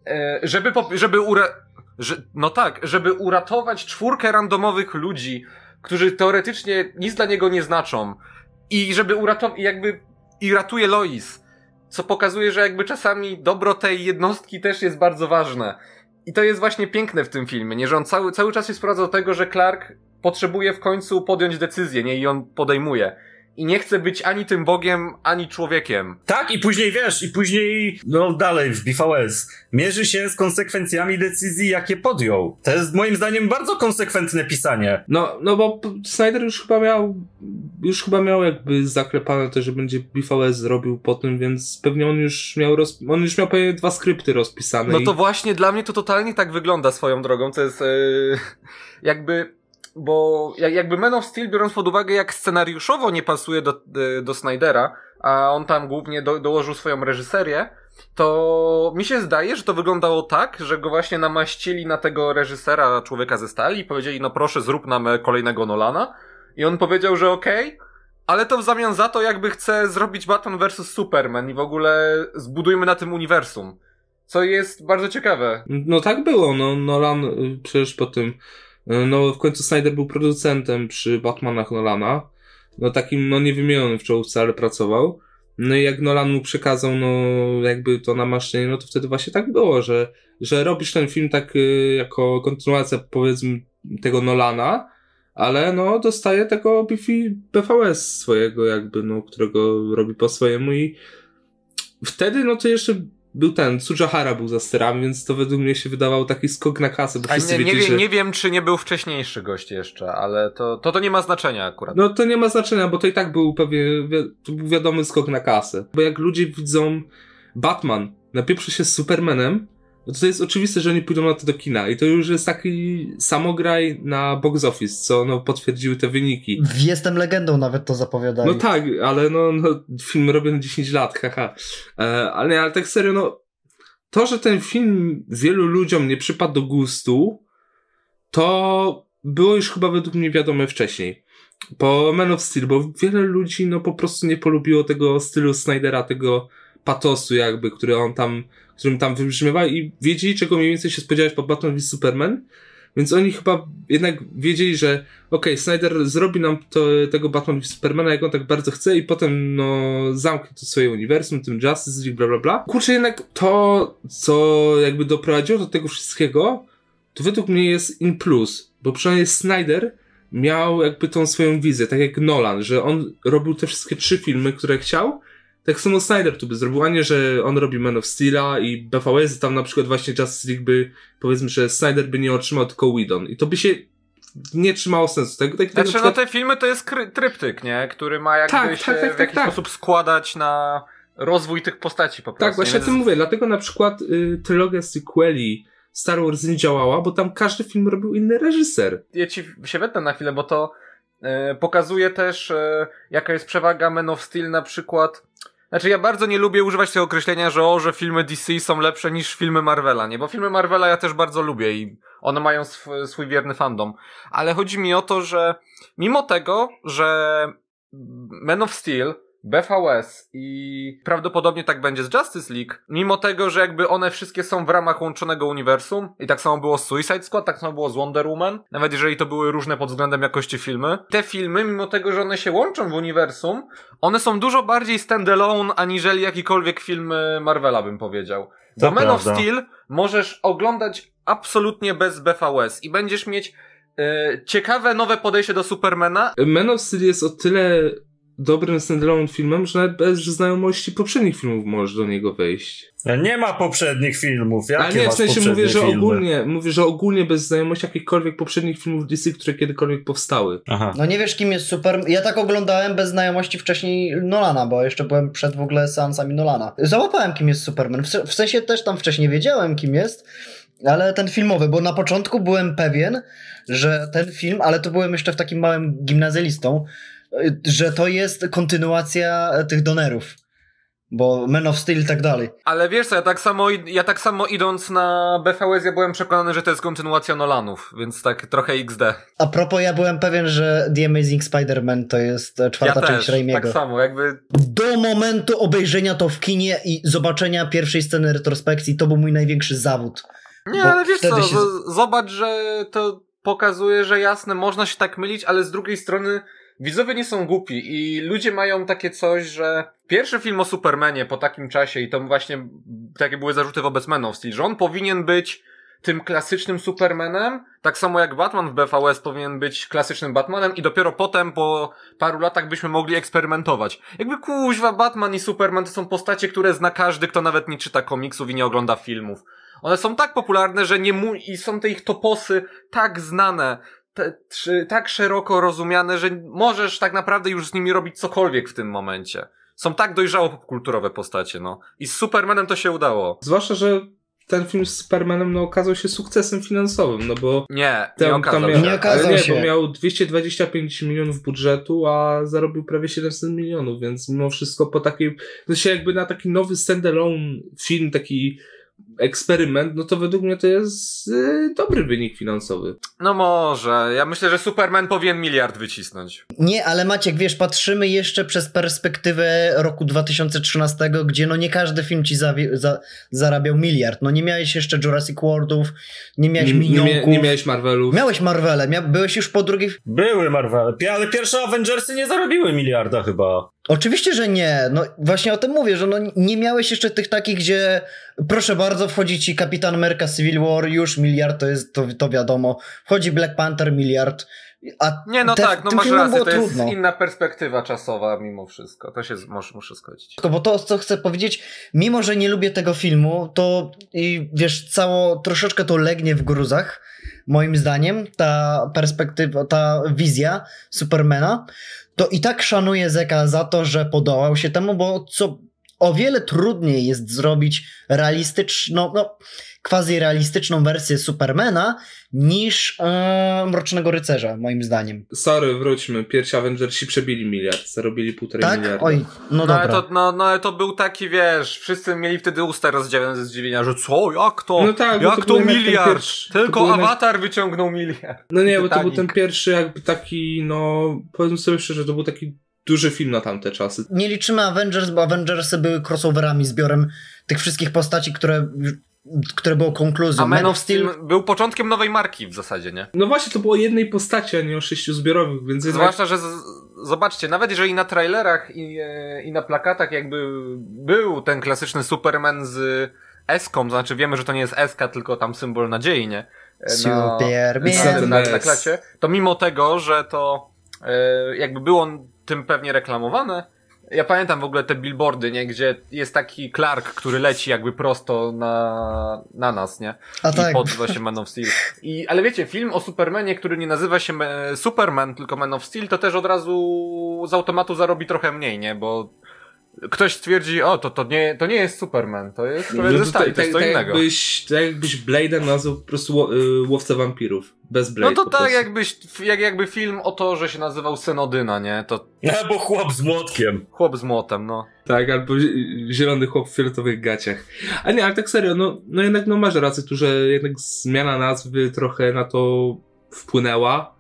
e, żeby, żeby ura... Że, no tak, żeby uratować czwórkę randomowych ludzi, którzy teoretycznie nic dla niego nie znaczą i żeby uratować, jakby i ratuje Lois, co pokazuje, że jakby czasami dobro tej jednostki też jest bardzo ważne. I to jest właśnie piękne w tym filmie, nie? Że on cały, cały czas się sprowadza do tego, że Clark potrzebuje w końcu podjąć decyzję, nie? I on podejmuje i nie chce być ani tym Bogiem, ani człowiekiem. Tak, i później wiesz, i później, no dalej w BVS, mierzy się z konsekwencjami decyzji, jakie podjął. To jest moim zdaniem bardzo konsekwentne pisanie. No, no bo Snyder już chyba miał, już chyba miał jakby zaklepane to, że będzie BVS zrobił po tym, więc pewnie on już miał, roz, on już miał pewnie dwa skrypty rozpisane. No to i... właśnie dla mnie to totalnie tak wygląda swoją drogą, co jest yy, jakby bo jakby Man of Steel, biorąc pod uwagę, jak scenariuszowo nie pasuje do, do Snydera, a on tam głównie do, dołożył swoją reżyserię, to mi się zdaje, że to wyglądało tak, że go właśnie namaścili na tego reżysera Człowieka ze Stali i powiedzieli, no proszę zrób nam e, kolejnego Nolana. I on powiedział, że okej, okay, ale to w zamian za to jakby chce zrobić Batman vs. Superman i w ogóle zbudujmy na tym uniwersum. Co jest bardzo ciekawe. No tak było, no Nolan y, przecież po tym no w końcu Snyder był producentem przy Batmanach Nolana. No takim, no niewymienionym w czołówce, ale pracował. No i jak Nolan mu przekazał, no jakby to na maszynie, no to wtedy właśnie tak było, że, że robisz ten film tak y, jako kontynuacja powiedzmy tego Nolana, ale no dostaje tego BVS swojego jakby, no którego robi po swojemu i wtedy no to jeszcze był ten, Sujahara był za sterami, więc to według mnie się wydawał taki skok na kasę, bo wszyscy nie, nie, wie, że... nie wiem, czy nie był wcześniejszy gość jeszcze, ale to, to, to nie ma znaczenia akurat. No to nie ma znaczenia, bo to i tak był pewnie, to był wiadomy skok na kasę. Bo jak ludzie widzą Batman napieprzy się z Supermanem, no to jest oczywiste, że oni pójdą na to do kina i to już jest taki samograj na box office, co no, potwierdziły te wyniki. Jestem legendą nawet to zapowiadali. No tak, ale no, no film robię 10 lat, haha. E, ale, ale tak serio, no to, że ten film wielu ludziom nie przypadł do gustu, to było już chyba według mnie wiadome wcześniej. Po Man of Steel, bo wiele ludzi no po prostu nie polubiło tego stylu Snydera, tego patosu jakby, który on tam którym tam wybrzmiewa i wiedzieli, czego mniej więcej się spodziewać po Batman vs Superman, więc oni chyba jednak wiedzieli, że okej, okay, Snyder zrobi nam to, tego Batman vs Supermana, jak on tak bardzo chce i potem, no, zamknie to swoje uniwersum, tym Justice League, bla, bla, bla. Kurczę, jednak to, co jakby doprowadziło do tego wszystkiego, to według mnie jest in plus, bo przynajmniej Snyder miał jakby tą swoją wizję, tak jak Nolan, że on robił te wszystkie trzy filmy, które chciał, tak samo Snyder tu by zrobił, a nie, że on robi Man of Steel'a i BVS, tam na przykład właśnie Justice League by, powiedzmy, że Snyder by nie otrzymał tylko Whedon. I to by się nie trzymało sensu. Tak, tak, znaczy, przykład... no te filmy to jest tryptyk, nie? Który ma jakby tak, się tak, tak, w jakiś tak, tak. sposób składać na rozwój tych postaci po prostu. Tak, właśnie o tym mówię. Dlatego na przykład y, trylogia sequeli Star Wars nie działała, bo tam każdy film robił inny reżyser. Ja ci się wetnę na chwilę, bo to y, pokazuje też, y, jaka jest przewaga Man of Steel na przykład znaczy ja bardzo nie lubię używać tego określenia, że o, że filmy DC są lepsze niż filmy Marvela, nie? Bo filmy Marvela ja też bardzo lubię i one mają sw swój wierny fandom. Ale chodzi mi o to, że mimo tego, że Man of Steel BVS i prawdopodobnie tak będzie z Justice League, mimo tego, że jakby one wszystkie są w ramach łączonego uniwersum i tak samo było z Suicide Squad, tak samo było z Wonder Woman, nawet jeżeli to były różne pod względem jakości filmy. Te filmy, mimo tego, że one się łączą w uniwersum, one są dużo bardziej standalone aniżeli jakikolwiek film Marvela bym powiedział. Bo Man prawda. of Steel możesz oglądać absolutnie bez BVS i będziesz mieć yy, ciekawe nowe podejście do Supermana. Man of Steel jest o tyle dobrym standalone filmem, że nawet bez znajomości poprzednich filmów możesz do niego wejść. Nie ma poprzednich filmów. Jakie Ale nie, w sensie mówię, że filmy? ogólnie, mówię, że ogólnie bez znajomości jakichkolwiek poprzednich filmów DC, które kiedykolwiek powstały. Aha. No nie wiesz, kim jest Super. Ja tak oglądałem bez znajomości wcześniej Nolana, bo jeszcze byłem przed w ogóle seansami Nolana. Załapałem, kim jest Superman. W, w sensie też tam wcześniej wiedziałem, kim jest, ale ten filmowy, bo na początku byłem pewien, że ten film, ale to byłem jeszcze w takim małym gimnazjalistą, że to jest kontynuacja tych donerów. bo Man of Steel i tak dalej. Ale wiesz co, ja tak samo, ja tak samo idąc na BVS, ja byłem przekonany, że to jest kontynuacja Nolanów, więc tak trochę XD. A propos, ja byłem pewien, że The Amazing Spider-Man to jest e, czwarta ja część Raimiego. tak samo, jakby... Do momentu obejrzenia to w kinie i zobaczenia pierwszej sceny retrospekcji, to był mój największy zawód. Nie, ale wiesz co, się- zobacz, że to pokazuje, że jasne, można się tak mylić, ale z drugiej strony widzowie nie są głupi i ludzie mają takie coś, że pierwszy film o Supermanie po takim czasie i to właśnie takie były zarzuty wobec Man of Steel, że on powinien być tym klasycznym Supermanem, tak samo jak Batman w BVS powinien być klasycznym Batmanem i dopiero potem po paru latach byśmy mogli eksperymentować. Jakby kuźwa, Batman i Superman to są postacie, które zna każdy, kto nawet nie czyta komiksów i nie ogląda filmów. One są tak popularne, że nie mu i są te ich toposy tak znane, te, trzy, tak szeroko rozumiane, że możesz tak naprawdę już z nimi robić cokolwiek w tym momencie. Są tak dojrzało popkulturowe postacie, no. I z Supermanem to się udało. Zwłaszcza, że ten film z Supermanem no, okazał się sukcesem finansowym, no bo Nie, tam, nie okazał miał, Nie okazał nie, się. bo miał 225 milionów budżetu, a zarobił prawie 700 milionów, więc mimo wszystko po takiej, to się jakby na taki nowy standalone film, taki eksperyment, no to według mnie to jest y, dobry wynik finansowy. No może. Ja myślę, że Superman powinien miliard wycisnąć. Nie, ale Maciek, wiesz, patrzymy jeszcze przez perspektywę roku 2013, gdzie no nie każdy film ci za- zarabiał miliard. No nie miałeś jeszcze Jurassic Worldów, nie miałeś Nie, nie, Minionków. mia- nie miałeś Marvelów. Miałeś Marvele, mia- byłeś już po drugiej... Były Marvel, ale pierwsze Avengersy nie zarobiły miliarda chyba. Oczywiście, że nie. No właśnie o tym mówię, że no nie miałeś jeszcze tych takich, gdzie proszę bardzo, wchodzi ci Kapitan Ameryka Civil War, już miliard, to jest, to, to wiadomo. Wchodzi Black Panther, miliard. A Nie, no te- tak, no masz rację, to jest trudno. inna perspektywa czasowa mimo wszystko. To się z- muszę, zgodzić. Tylko Bo to, co chcę powiedzieć, mimo że nie lubię tego filmu, to i wiesz, cało troszeczkę to legnie w gruzach, moim zdaniem, ta perspektywa, ta wizja Supermana, to i tak szanuję Zeka za to, że podołał się temu, bo co o wiele trudniej jest zrobić realistyczną, no, quasi realistyczną wersję Supermana niż e, Mrocznego Rycerza, moim zdaniem. Sorry, wróćmy. Pierwsi Avengersi przebili miliard, zarobili półtorej Tak? miliarda. Oj, no No, dobra. ale to, no, no ale to był taki, wiesz, wszyscy mieli wtedy usta rozdziawione ze zdziwienia, że co, jak to? No tak, jak to to, miliard? pierwszy- to Tylko był jednak- awatar wyciągnął miliard. No nie, bo to był ten pierwszy jakby taki, no powiedzmy sobie szczerze, to był taki duży film na tamte czasy. nie liczymy Avengers, bo Avengersy były crossoverami, zbiorem tych wszystkich postaci, które, które było konkluzją. A Man of Steel był początkiem nowej marki w zasadzie, nie? No właśnie, to było o jednej postaci, a nie o sześciu zbiorowych, więc. Zwłaszcza, że z, zobaczcie, nawet jeżeli na trailerach i, e, i na plakatach jakby był ten klasyczny Superman z eską, to znaczy wiemy, że to nie jest eska, tylko tam symbol nadziei, nie? E, Superman. na, na, na, klacie, to mimo tego, że to e, jakby było tym pewnie reklamowane, ja pamiętam w ogóle te billboardy, nie? Gdzie jest taki Clark, który leci jakby prosto na, na nas, nie? A I tak. pod właśnie Man of Steel. I, ale wiecie, film o Supermanie, który nie nazywa się Superman, tylko Man of Steel, to też od razu z automatu zarobi trochę mniej, nie? Bo ktoś stwierdzi, o, to, to, nie, to nie jest Superman, to jest człowiek ze stali, to jest co tak, innego. Jakbyś, tak jakbyś Blade'a nazwał po prostu y, łowcę wampirów. Bez Blade No to tak jakbyś, jak, jakby film o to, że się nazywał Synodyna, nie? To Albo chłop z młotkiem. chłop z młotem, no. Tak, albo zi- zielony chłop w fioletowych gaciach. A nie, ale tak serio, no, no jednak no masz rację tu, że jednak zmiana nazwy trochę na to wpłynęła.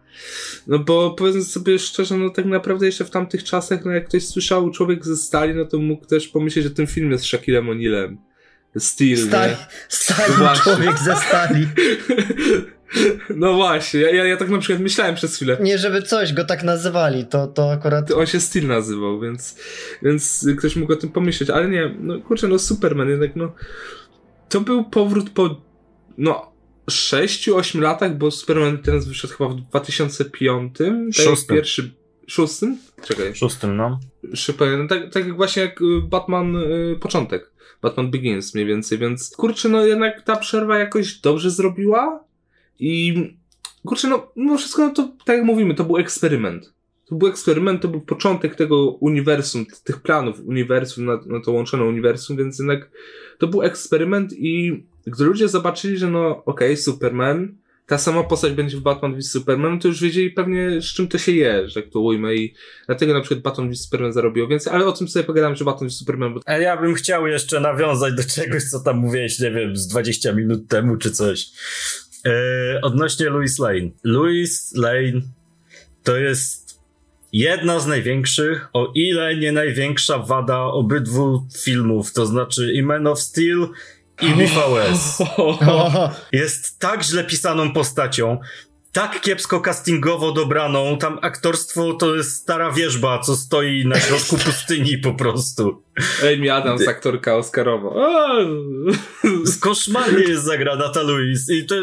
No bo powiedzmy sobie szczerze, no tak naprawdę jeszcze w tamtych czasach, no jak ktoś słyszał Człowiek ze Stali, no to mógł też pomyśleć, że ten film jest Shaquillem O'Nealem. Steel, Stali, stali Właśnie. człowiek ze stali. No właśnie, ja, ja, ja tak na przykład myślałem przez chwilę. Nie, żeby coś go tak nazywali, to, to akurat... On się Steel nazywał, więc, więc ktoś mógł o tym pomyśleć, ale nie, no kurczę, no Superman jednak, no to był powrót po, no 6-8 latach, bo Superman teraz wyszedł chyba w 2005, tak jak Szóstym. pierwszy, szóstym? Czekaj, Szóstym, no. szybko, no tak, tak jak właśnie jak y, Batman y, początek, Batman Begins mniej więcej, więc kurczę, no jednak ta przerwa jakoś dobrze zrobiła i kurczę, no mimo wszystko, no to tak jak mówimy, to był eksperyment. To był eksperyment, to był początek tego uniwersum, tych planów uniwersum, na, na to łączone uniwersum, więc jednak to był eksperyment i gdy ludzie zobaczyli, że no okej, Superman ta sama postać będzie w Batman v Superman, to już wiedzieli pewnie z czym to się je, że to ujmę i dlatego na przykład Batman v Superman zarobił więcej, ale o tym sobie pogadam, że Batman v Superman... A ja bym chciał jeszcze nawiązać do czegoś, co tam mówiłeś, nie wiem, z 20 minut temu czy coś. Eee, odnośnie Louis Lane. Louis Lane to jest jedna z największych, o ile nie największa wada obydwu filmów, to znaczy i Man of Steel i BVS. Jest tak źle pisaną postacią, tak kiepsko castingowo dobraną, tam aktorstwo to jest stara wierzba, co stoi na środku pustyni po prostu. Amy Adams, aktorka Oscarowa. Koszmarnie jest zagrana ta Louise i to...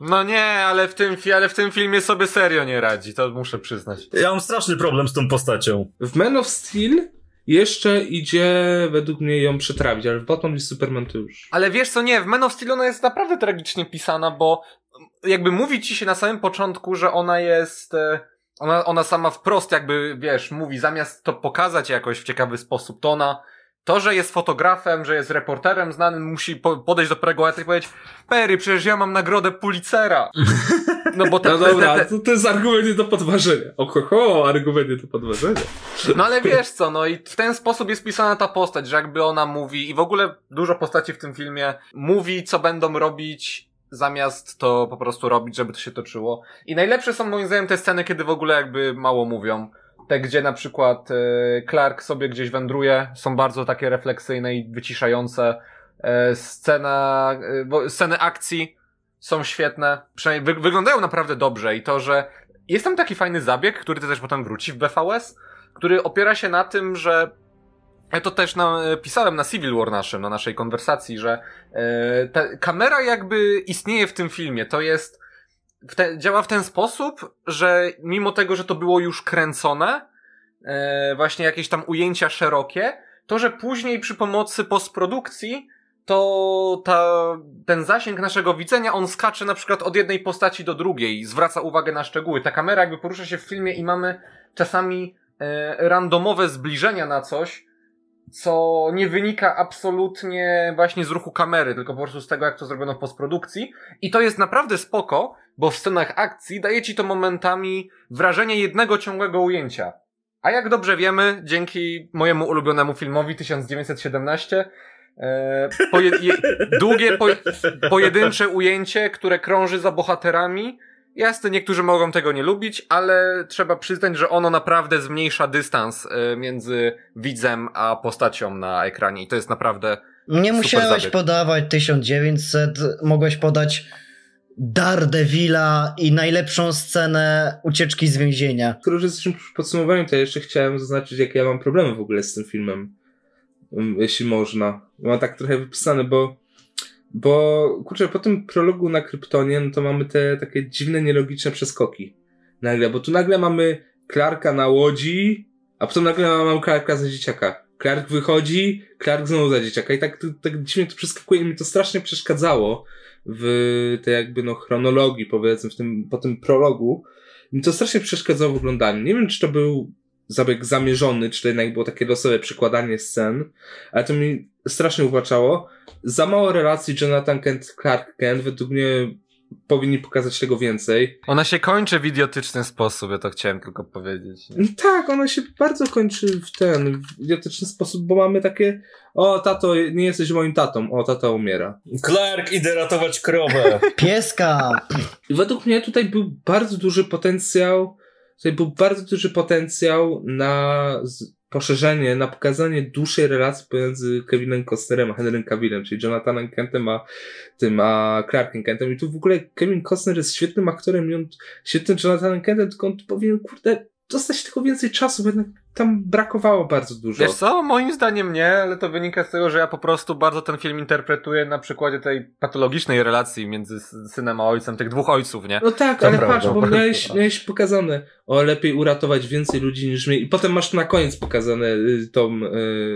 No nie, ale w, tym, ale w tym filmie sobie serio nie radzi, to muszę przyznać. Ja mam straszny problem z tą postacią. W Man of Steel jeszcze idzie według mnie ją przetrawić, ale w Batman i Superman to już. Ale wiesz co, nie, w Man of Steel ona jest naprawdę tragicznie pisana, bo jakby mówi ci się na samym początku, że ona jest... E, ona, ona sama wprost jakby, wiesz, mówi, zamiast to pokazać jakoś w ciekawy sposób, to ona to, że jest fotografem, że jest reporterem znanym, musi po, podejść do Perego i powiedzieć Perry, przecież ja mam nagrodę Pulitzera. No bo te, no dobra, te, te, to, to jest argument nie do podważenia. Ohoho, argument nie do podważenia. No ale wiesz co, no i w ten sposób jest pisana ta postać, że jakby ona mówi i w ogóle dużo postaci w tym filmie mówi, co będą robić zamiast to po prostu robić, żeby to się toczyło. I najlepsze są moim zdaniem te sceny, kiedy w ogóle jakby mało mówią te, gdzie na przykład e, Clark sobie gdzieś wędruje, są bardzo takie refleksyjne i wyciszające. E, scena, e, bo sceny akcji są świetne, przynajmniej wy, wyglądają naprawdę dobrze i to, że jest tam taki fajny zabieg, który też potem wróci w BVS, który opiera się na tym, że ja to też na, pisałem na Civil War naszym, na naszej konwersacji, że e, ta kamera jakby istnieje w tym filmie. To jest w te, działa w ten sposób, że mimo tego, że to było już kręcone, e, właśnie jakieś tam ujęcia szerokie, to, że później przy pomocy postprodukcji to ta, ten zasięg naszego widzenia, on skacze na przykład od jednej postaci do drugiej, zwraca uwagę na szczegóły. Ta kamera jakby porusza się w filmie i mamy czasami e, randomowe zbliżenia na coś, co nie wynika absolutnie właśnie z ruchu kamery, tylko po prostu z tego, jak to zrobiono w postprodukcji. I to jest naprawdę spoko, bo w scenach akcji daje ci to momentami wrażenie jednego ciągłego ujęcia. A jak dobrze wiemy, dzięki mojemu ulubionemu filmowi 1917, e, poje, je, długie po, pojedyncze ujęcie, które krąży za bohaterami, Jasne, niektórzy mogą tego nie lubić, ale trzeba przyznać, że ono naprawdę zmniejsza dystans e, między widzem a postacią na ekranie i to jest naprawdę. Nie musiałeś zabieg. podawać 1900, mogłeś podać Daredevila i najlepszą scenę ucieczki z więzienia. Skoro już jesteśmy przy podsumowaniu, to ja jeszcze chciałem zaznaczyć, jakie ja mam problemy w ogóle z tym filmem. Mm, jeśli można. Mam tak trochę wypisane, bo bo, kurczę, po tym prologu na Kryptonie, no to mamy te takie dziwne, nielogiczne przeskoki. Nagle, bo tu nagle mamy Clarka na łodzi, a potem nagle mamy Clarka za dzieciaka. Clark wychodzi, Clark znowu za dzieciaka. I tak, tak dziwnie to przeskakuje i mi to strasznie przeszkadzało w tej jakby no chronologii, powiedzmy, w tym, po tym prologu. Mi to strasznie przeszkadzało w oglądaniu. Nie wiem, czy to był zabieg zamierzony, czy to jednak było takie losowe przykładanie scen, ale to mi strasznie uwłaczało. Za mało relacji Jonathan Kent, Clark Kent, według mnie powinni pokazać tego więcej. Ona się kończy w idiotyczny sposób, ja to chciałem tylko powiedzieć. Nie? Tak, ona się bardzo kończy w ten, w idiotyczny sposób, bo mamy takie, o tato, nie jesteś moim tatą, o tata umiera. Clark, idę ratować krowę. Pieska! I według mnie tutaj był bardzo duży potencjał, tutaj był bardzo duży potencjał na poszerzenie, na pokazanie dłuższej relacji pomiędzy Kevinem Costnerem a Henrym Cavillem, czyli Jonathanem Kentem a tym, a Clarkiem Kentem. I tu w ogóle Kevin Costner jest świetnym aktorem i on świetnym Jonathanem Kentem, tylko on powinien, kurde, dostać tylko więcej czasu, bo jednak tam brakowało bardzo dużo. Wiesz co? Moim zdaniem nie, ale to wynika z tego, że ja po prostu bardzo ten film interpretuję na przykładzie tej patologicznej relacji między synem a ojcem, tych dwóch ojców, nie? No tak, to ale prawda. patrz, bo miałeś, miałeś pokazane, o lepiej uratować więcej ludzi niż mnie i potem masz na koniec pokazane y, tą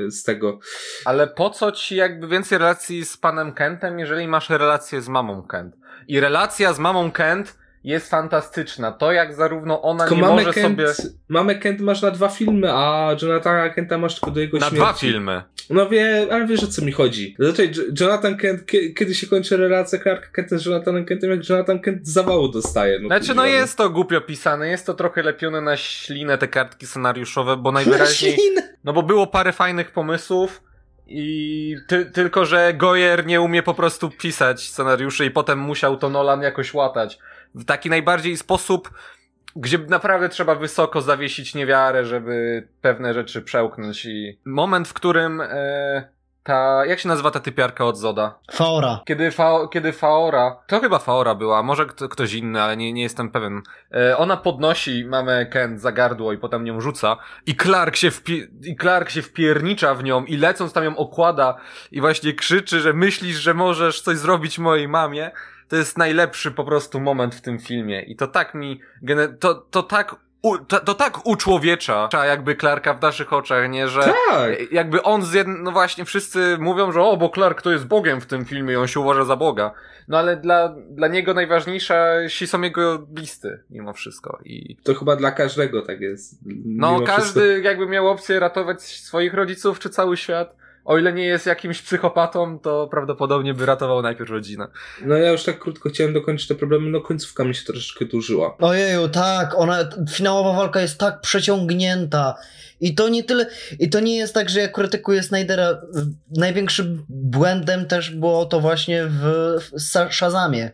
y, z tego. Ale po co ci jakby więcej relacji z panem Kentem, jeżeli masz relację z mamą Kent? I relacja z mamą Kent jest fantastyczna. To jak zarówno ona Tylko nie mamy może Kent, sobie... mamy Kent masz na dwa filmy, a Jonathana Kenta masz tylko do jego Na śmierci. dwa filmy. No wie, ale wiesz o co mi chodzi. Zazwyczaj Jonathan Kent, kie- kiedy się kończy relacja Clarka Kenta z Jonathanem Kentem, jak Jonathan Kent zawału dostaje. No, Znaczy, no kurwa, jest to głupio pisane, jest to trochę lepione na ślinę te kartki scenariuszowe, bo najwyraźniej... No bo było parę fajnych pomysłów i ty, tylko, że Goyer nie umie po prostu pisać scenariuszy i potem musiał to Nolan jakoś łatać. W taki najbardziej sposób, gdzie naprawdę trzeba wysoko zawiesić niewiarę, żeby pewne rzeczy przełknąć i moment, w którym e, ta, jak się nazywa ta typiarka od Zoda? Faora. Kiedy, fa, kiedy Faora, to chyba Faora była, może kto, ktoś inny, ale nie, nie jestem pewien. E, ona podnosi mamę Kent za gardło i potem nią rzuca i Clark się wpi- i Clark się wpiernicza w nią i lecąc tam ją okłada i właśnie krzyczy, że myślisz, że możesz coś zrobić mojej mamie. To jest najlepszy po prostu moment w tym filmie i to tak mi, to, to tak u, to, to tak uczłowiecza jakby Clarka w naszych oczach, nie, że Tak! jakby on z jedn... no właśnie wszyscy mówią, że o, bo Clark to jest Bogiem w tym filmie i on się uważa za Boga. No ale dla, dla niego najważniejsi są jego bliscy, mimo wszystko. I To chyba dla każdego tak jest. no każdy wszystko. jakby miał opcję ratować swoich rodziców czy cały świat. O ile nie jest jakimś psychopatą, to prawdopodobnie by ratował najpierw rodzinę. No ja już tak krótko chciałem dokończyć te problemy, no końcówka mi się troszeczkę dłużyła. Ojeju, tak, ona, finałowa walka jest tak przeciągnięta. I to nie tyle, i to nie jest tak, że ja krytykuję Snydera. Największym błędem też było to właśnie w, w Shazamie.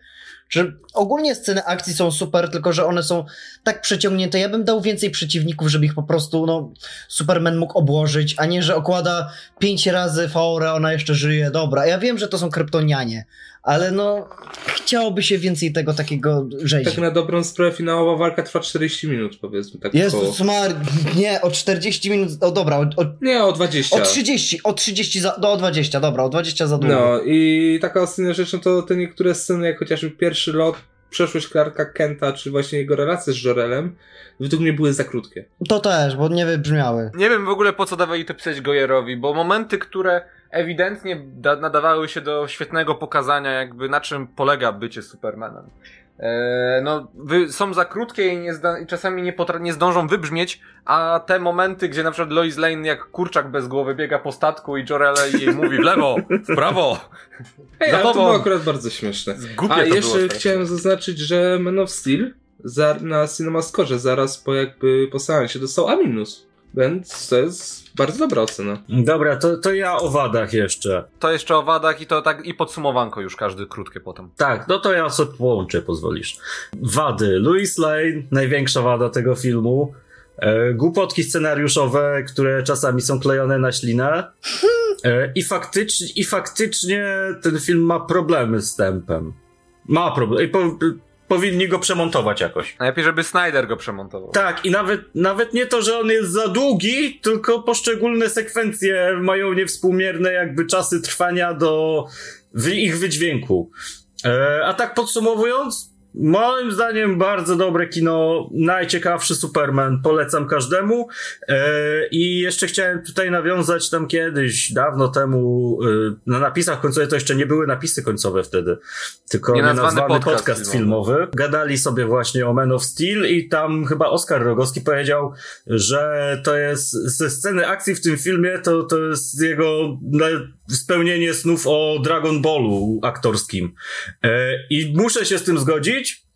Że ogólnie sceny akcji są super, tylko że one są tak przeciągnięte. Ja bym dał więcej przeciwników, żeby ich po prostu, no, Superman mógł obłożyć, a nie, że okłada pięć razy Faora, ona jeszcze żyje. Dobra, ja wiem, że to są kryptonianie, ale no, chciałoby się więcej tego takiego rzezi. Tak na dobrą sprawę finałowa walka trwa 40 minut, powiedzmy tak koło. Jezus Mar, nie, o 40 minut, o dobra, o, o, Nie, o 20. o 30, o 30, za, do, o 20, dobra, o 20 za długo. No i taka ostatnia rzecz, no to te niektóre sceny, jak chociażby pierwszy lot, przeszłość Clarka Kenta, czy właśnie jego relacje z Jorelem, według mnie były za krótkie. To też, bo nie wybrzmiały. Nie wiem w ogóle po co dawali to pisać Goyerowi, bo momenty, które ewidentnie da- nadawały się do świetnego pokazania, jakby na czym polega bycie Supermanem. E, no, wy, są za krótkie i, nie zda- i czasami nie, potra- nie zdążą wybrzmieć, a te momenty, gdzie na przykład Lois Lane jak kurczak bez głowy biega po statku i Jorele jej mówi w lewo, w prawo. Ej, Za ale to tobą. było akurat bardzo śmieszne. Głupie A to jeszcze strasznie. chciałem zaznaczyć, że Man of Steel za, na CinemaScore zaraz po jakby po seansie dostał A-, więc to jest bardzo dobra ocena. Dobra, to, to ja o wadach jeszcze. To jeszcze o wadach i to tak i podsumowanko już każdy krótkie potem. Tak, no to ja sobie połączę, pozwolisz. Wady. Louis Lane, największa wada tego filmu. E, głupotki scenariuszowe, które czasami są klejone na ślinę. E, i, faktycznie, I faktycznie ten film ma problemy z tempem. Ma problem. I po, powinni go przemontować jakoś. Najlepiej, żeby Snyder go przemontował. Tak, i nawet, nawet nie to, że on jest za długi, tylko poszczególne sekwencje mają niewspółmierne jakby czasy trwania do ich wydźwięku. E, a tak podsumowując, moim zdaniem bardzo dobre kino, najciekawszy Superman, polecam każdemu. E, I jeszcze chciałem tutaj nawiązać tam kiedyś, dawno temu, e, na napisach końcowych, to jeszcze nie były napisy końcowe wtedy, tylko Nienazwany nienazwany podcast podcast, filmowy. filmowy. Gadali sobie właśnie o Man of Steel i tam chyba Oskar Rogowski powiedział, że to jest ze sceny akcji w tym filmie, to, to jest jego spełnienie snów o Dragon Ballu aktorskim. E, I muszę się z tym zgodzić.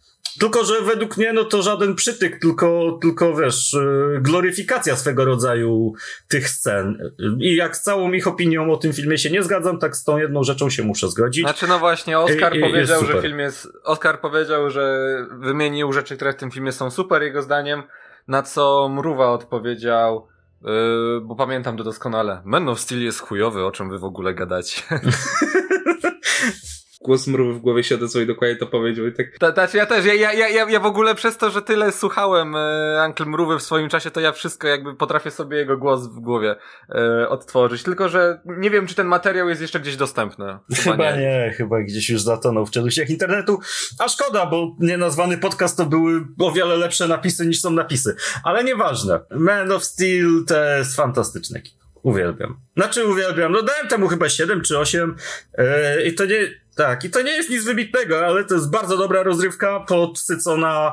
Tylko, że według mnie no to żaden przytyk, tylko, tylko wiesz, e, gloryfikacja swego rodzaju tych scen. I jak z całą ich opinią o tym filmie się nie zgadzam, tak z tą jedną rzeczą się muszę zgodzić. Znaczy, no właśnie, Oscar I- powiedział, że film jest. Oscar powiedział, że wymienił rzeczy, które w tym filmie są super, jego zdaniem. Na co Mruwa odpowiedział, yy, bo pamiętam to doskonale. Man of Steel jest chujowy, o czym wy w ogóle gadacie. Głos mrówy w głowie się odezwał i dokładnie to powiedział i tak Ta, znaczy ja też, ja, ja, ja, ja- ja w ogóle przez to, że tyle słuchałem e, Uncle Mrówy w swoim czasie, to ja wszystko jakby potrafię sobie jego głos w głowie e, odtworzyć. Tylko, że nie wiem, czy ten materiał jest jeszcze gdzieś dostępny. Chyba nie, chyba gdzieś już zatonął w czeluściach internetu. A szkoda, bo nienazwany podcast to były o wiele lepsze napisy niż są napisy. Ale nieważne. Man of Steel to jest fantastyczne kino. Uwielbiam. Znaczy uwielbiam, no dałem temu chyba 7 czy 8 yy, i to nie, tak, i to nie jest nic wybitnego, ale to jest bardzo dobra rozrywka, podsycona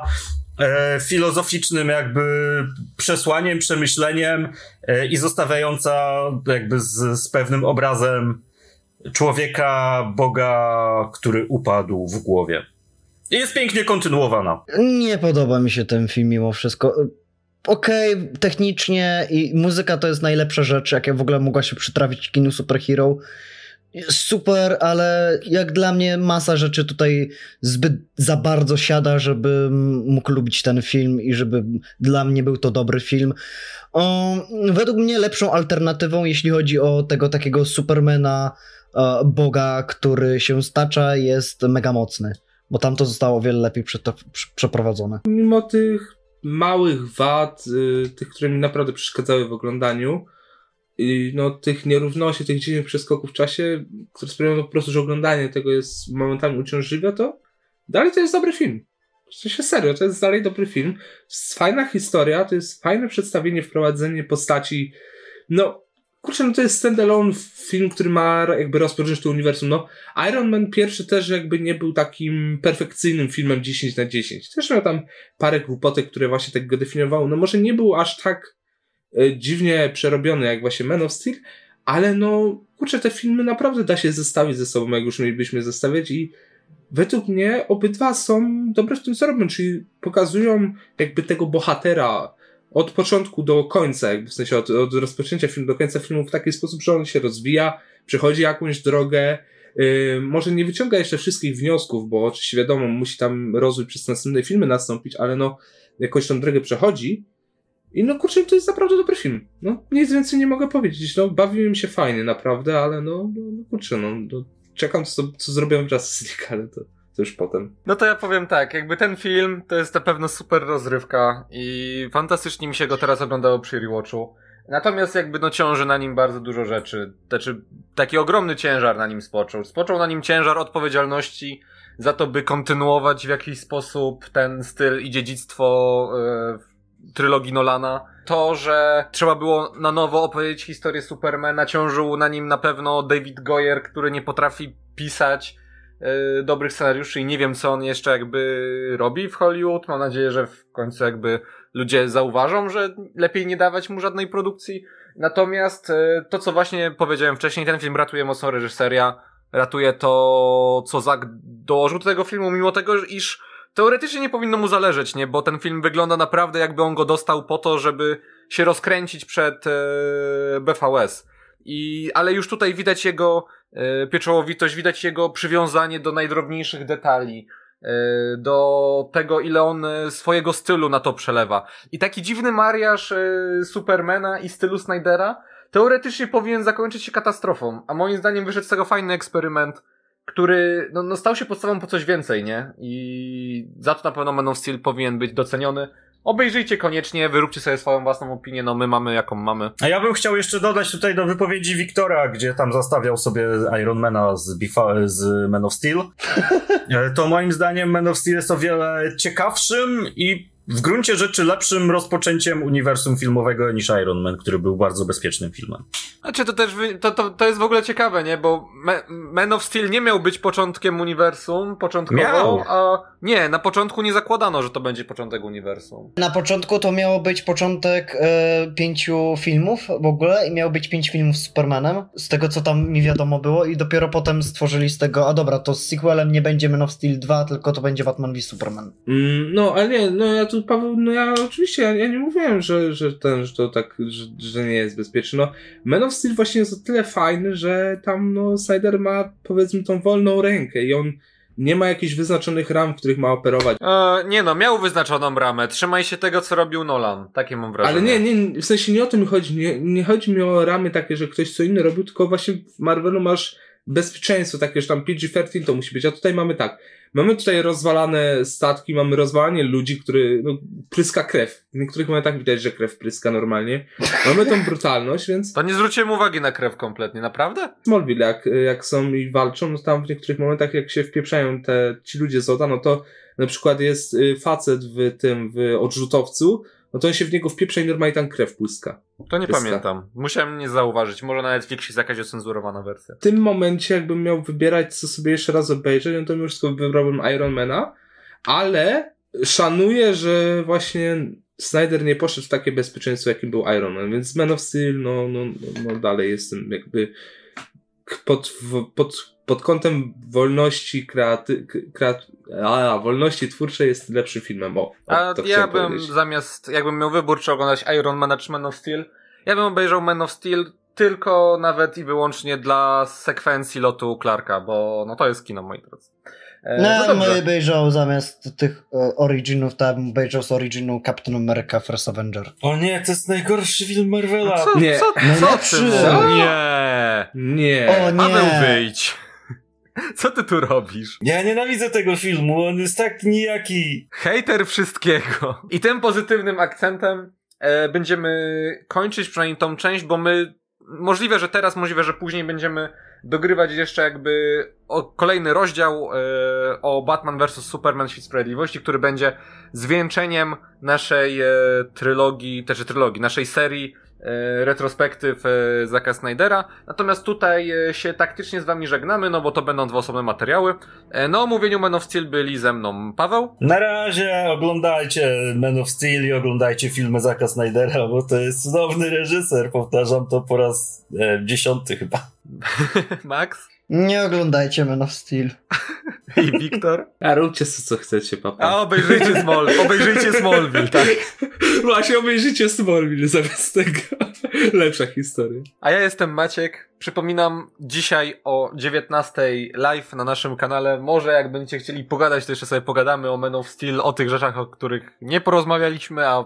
e, filozoficznym jakby przesłaniem, przemyśleniem e, i zostawiająca jakby z, z pewnym obrazem człowieka, Boga, który upadł w głowie. I jest pięknie kontynuowana. Nie podoba mi się ten film mimo wszystko. Okej, okay, technicznie i muzyka to jest najlepsza rzecz, jaka w ogóle mogła się przytrafić kinu superhero. Super, ale jak dla mnie masa rzeczy tutaj zbyt za bardzo siada, żebym mógł lubić ten film i żeby dla mnie był to dobry film. Według mnie lepszą alternatywą, jeśli chodzi o tego takiego Supermana, e, Boga, który się stacza, jest mega mocny, bo tam to zostało o wiele lepiej przeprowadzone. Mimo tych małych wad, y, tych, które mi naprawdę przeszkadzały w oglądaniu, i no, tych nierówności, tych dziwnych przeskoków w czasie, które sprawiają po prostu, że oglądanie tego jest momentami uciążliwe, to dalej to jest dobry film. W się serio, to jest dalej dobry film. Fajna historia, to jest fajne przedstawienie, wprowadzenie postaci. No, kurczę, no to jest standalone film, który ma jakby rozpocząć to uniwersum. No, Iron Man pierwszy też jakby nie był takim perfekcyjnym filmem 10 na 10. Też miał tam parę głupotek, które właśnie tak go definiowały. No może nie był aż tak E, dziwnie przerobiony jak właśnie Man of Steel, ale no, kurczę, te filmy naprawdę da się zestawić ze sobą, jak już mielibyśmy zestawiać i według mnie obydwa są dobre w tym, co robią, czyli pokazują jakby tego bohatera od początku do końca, jakby w sensie od, od rozpoczęcia filmu do końca filmu w taki sposób, że on się rozwija, przechodzi jakąś drogę, Yy, może nie wyciąga jeszcze wszystkich wniosków, bo oczywiście wiadomo, musi tam rozwój przez następne filmy nastąpić, ale no, jakoś tą drogę przechodzi i no kurczę, to jest naprawdę dobry film. No, nic więcej nie mogę powiedzieć. No, bawiłem się fajnie, naprawdę, ale no, no, no kurczę, no, no czekam, co, co zrobią w Justice League, ale to, już potem. No to ja powiem tak, jakby ten film to jest na pewno super rozrywka i fantastycznie mi się go teraz oglądało przy rewatchu. Natomiast jakby no ciąży na nim bardzo dużo rzeczy. Znaczy, taki ogromny ciężar na nim spoczął. Spoczął na nim ciężar odpowiedzialności za to, by kontynuować w jakiś sposób ten styl i dziedzictwo yy, trylogii Nolana. To, że trzeba było na nowo opowiedzieć historię Supermana, ciążył na nim na pewno David Goyer, który nie potrafi pisać dobrych scenariuszy i nie wiem, co on jeszcze jakby robi w Hollywood. Mam nadzieję, że w końcu jakby ludzie zauważą, że lepiej nie dawać mu żadnej produkcji. Natomiast yy, to, co właśnie powiedziałem wcześniej, ten film ratuje mocno reżyseria, ratuje to, co Zak dołożył do tego filmu, mimo tego, iż teoretycznie nie powinno mu zależeć, nie? Bo ten film wygląda naprawdę jakby on go dostał po to, żeby się rozkręcić przed e, BVS. I, ale już tutaj widać jego e, pieczołowitość, widać jego przywiązanie do najdrobniejszych detali, e, do tego, ile on e, swojego stylu na to przelewa. I taki dziwny mariaż e, Supermana i stylu Snydera teoretycznie powinien zakończyć się katastrofą, a moim zdaniem wyszedł z tego fajny eksperyment, który no, no stał się podstawą po coś więcej, nie? I za to na pewno Man of Steel powinien być doceniony. Obejrzyjcie koniecznie, wyróbcie sobie swoją własną opinię, no my mamy jaką mamy. A ja bym chciał jeszcze dodać tutaj do wypowiedzi Wiktora, gdzie tam zastawiał sobie Ironmana z, Bifa, z Man of Steel. E, to moim zdaniem Man of Steel jest o wiele ciekawszym i w gruncie rzeczy lepszym rozpoczęciem uniwersum filmowego niż Iron Man, który był bardzo bezpiecznym filmem. Znaczy to też, to, to, to jest w ogóle ciekawe, nie? Bo Man of Steel nie miał być początkiem uniwersum, początkowo, miał. a nie, na początku nie zakładano, że to będzie początek uniwersum. Na początku to miało być początek e, pięciu filmów w ogóle i miało być pięć filmów z Supermanem, z tego co tam mi wiadomo było i dopiero potem stworzyli z tego, a dobra, to z sequelem nie będzie Man of Steel 2, tylko to będzie Batman v Superman. Mm, no, ale nie, no ja tu Paweł, no ja oczywiście, ja, ja nie mówiłem, że, że ten, że to tak, że, że nie jest bezpieczne. No, Man of Steel właśnie jest o tyle fajny, że tam, no, Snyder ma, powiedzmy, tą wolną rękę i on nie ma jakichś wyznaczonych ram, w których ma operować. E, nie no, miał wyznaczoną ramę. Trzymaj się tego, co robił Nolan. Takie mam wrażenie. Ale nie, nie, w sensie nie o to mi chodzi. Nie, nie chodzi mi o ramy takie, że ktoś co inny robił, tylko właśnie w Marvelu masz bezpieczeństwo takie, że tam PG-13 to musi być, a tutaj mamy tak. Mamy tutaj rozwalane statki, mamy rozwalanie ludzi, który no, pryska krew. W niektórych momentach widać, że krew pryska normalnie. Mamy tą brutalność, więc... To nie zwróciłem uwagi na krew kompletnie, naprawdę? Smallville, jak, jak są i walczą, no tam w niektórych momentach, jak się wpieprzają te, ci ludzie z no to na przykład jest y, facet w tym, w odrzutowcu, no to on się w niego wpieprza i normalnie tam krew błyska. To nie Jest pamiętam. Musiałem nie zauważyć. Może na Netflixie jest jakaś ocenzurowana wersja. W tym momencie, jakbym miał wybierać, co sobie jeszcze raz obejrzeć, no to mimo wszystko wybrałbym Ironmana, ale szanuję, że właśnie Snyder nie poszedł w takie bezpieczeństwo, jakim był Iron Man, więc Man of Steel, no, no, no, no dalej jestem jakby pod, pod, pod kątem wolności kreaty, k- kreat, a, wolności twórczej jest lepszym filmem. O, o A to ja bym powiedzieć. zamiast, jakbym miał wybór, czy oglądać Iron Man czy Man of Steel, ja bym obejrzał Man of Steel tylko nawet i wyłącznie dla sekwencji lotu Clarka, bo no to jest kino, moi drodzy. E, No, no ja bym dobrze. obejrzał zamiast tych e, originów, bym obejrzał z originu Captain America First Avenger. O nie, to jest najgorszy film Marvela. Co, Nie. co, co ty Najlepszy. mówisz? Nie. Nie. O nie! Paweł, wyjdź. Co ty tu robisz? Ja nienawidzę tego filmu, on jest tak nijaki. Hater wszystkiego. I tym pozytywnym akcentem e, będziemy kończyć przynajmniej tą część, bo my możliwe, że teraz, możliwe, że później będziemy dogrywać jeszcze jakby o kolejny rozdział e, o Batman vs. Superman Świt Sprawiedliwości, który będzie zwieńczeniem naszej e, trylogii, też trylogii, naszej serii retrospektyw e, Zaka Snydera. Natomiast tutaj e, się taktycznie z wami żegnamy, no bo to będą dwa osobne materiały. E, na omówieniu Man of Steel byli ze mną Paweł. Na razie oglądajcie Man of Steel i oglądajcie filmy Zaka Snydera, bo to jest cudowny reżyser, powtarzam to po raz e, dziesiąty chyba. Max Nie oglądajcie Man of Steel. i Wiktor. A róbcie co, co chcecie, papa. A obejrzyjcie Small, obejrzyjcie Smallville, tak. Właśnie obejrzycie Smallville zamiast tego. Lepsza historia. A ja jestem Maciek. Przypominam, dzisiaj o 19 live na naszym kanale. Może jak będziecie chcieli pogadać, to jeszcze sobie pogadamy o Men of Steel, o tych rzeczach, o których nie porozmawialiśmy, a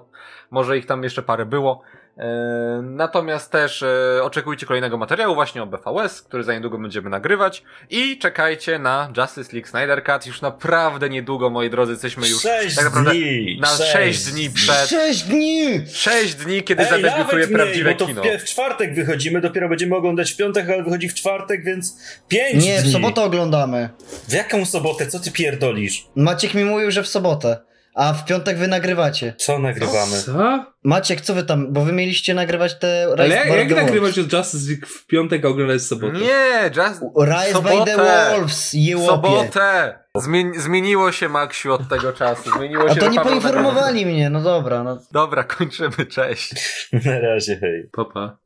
może ich tam jeszcze parę było. E, Natomiast też e, oczekujcie kolejnego materiału właśnie o BVS, który za niedługo będziemy nagrywać i czekajcie na Justice League Snyder Cut już naprawdę niedługo, moi drodzy, jesteśmy już Sześć tak naprawdę dni! na sześć dni przed Sześć dni! Sześć dni, kiedy Ej, zadebiutuje prawdziwe to kino. w, w czwartek wychodzimy, dopiero będziemy oglądać w piątek, ale wychodzi w czwartek, więc pięć Nie, w dni. sobotę oglądamy. W jaką sobotę? Co ty pierdolisz? Maciek mi mówił, że w sobotę. A w piątek wy nagrywacie. Co nagrywamy? Co? Maciek, co wy tam? Bo wy mieliście nagrywać te Rise Ale jak, by jak the nagrywać Wolves. od Justice League w piątek, a oglądać w sobotę? Nie, just Rise by the sobotę. Wolves, jełopie. sobotę. Zmien zmieniło się Maksiu od tego czasu. Zmieniło A się to że nie Paweł poinformowali mnie, no dobra, no. Dobra, kończymy, cześć. Na razie, hej. Papa.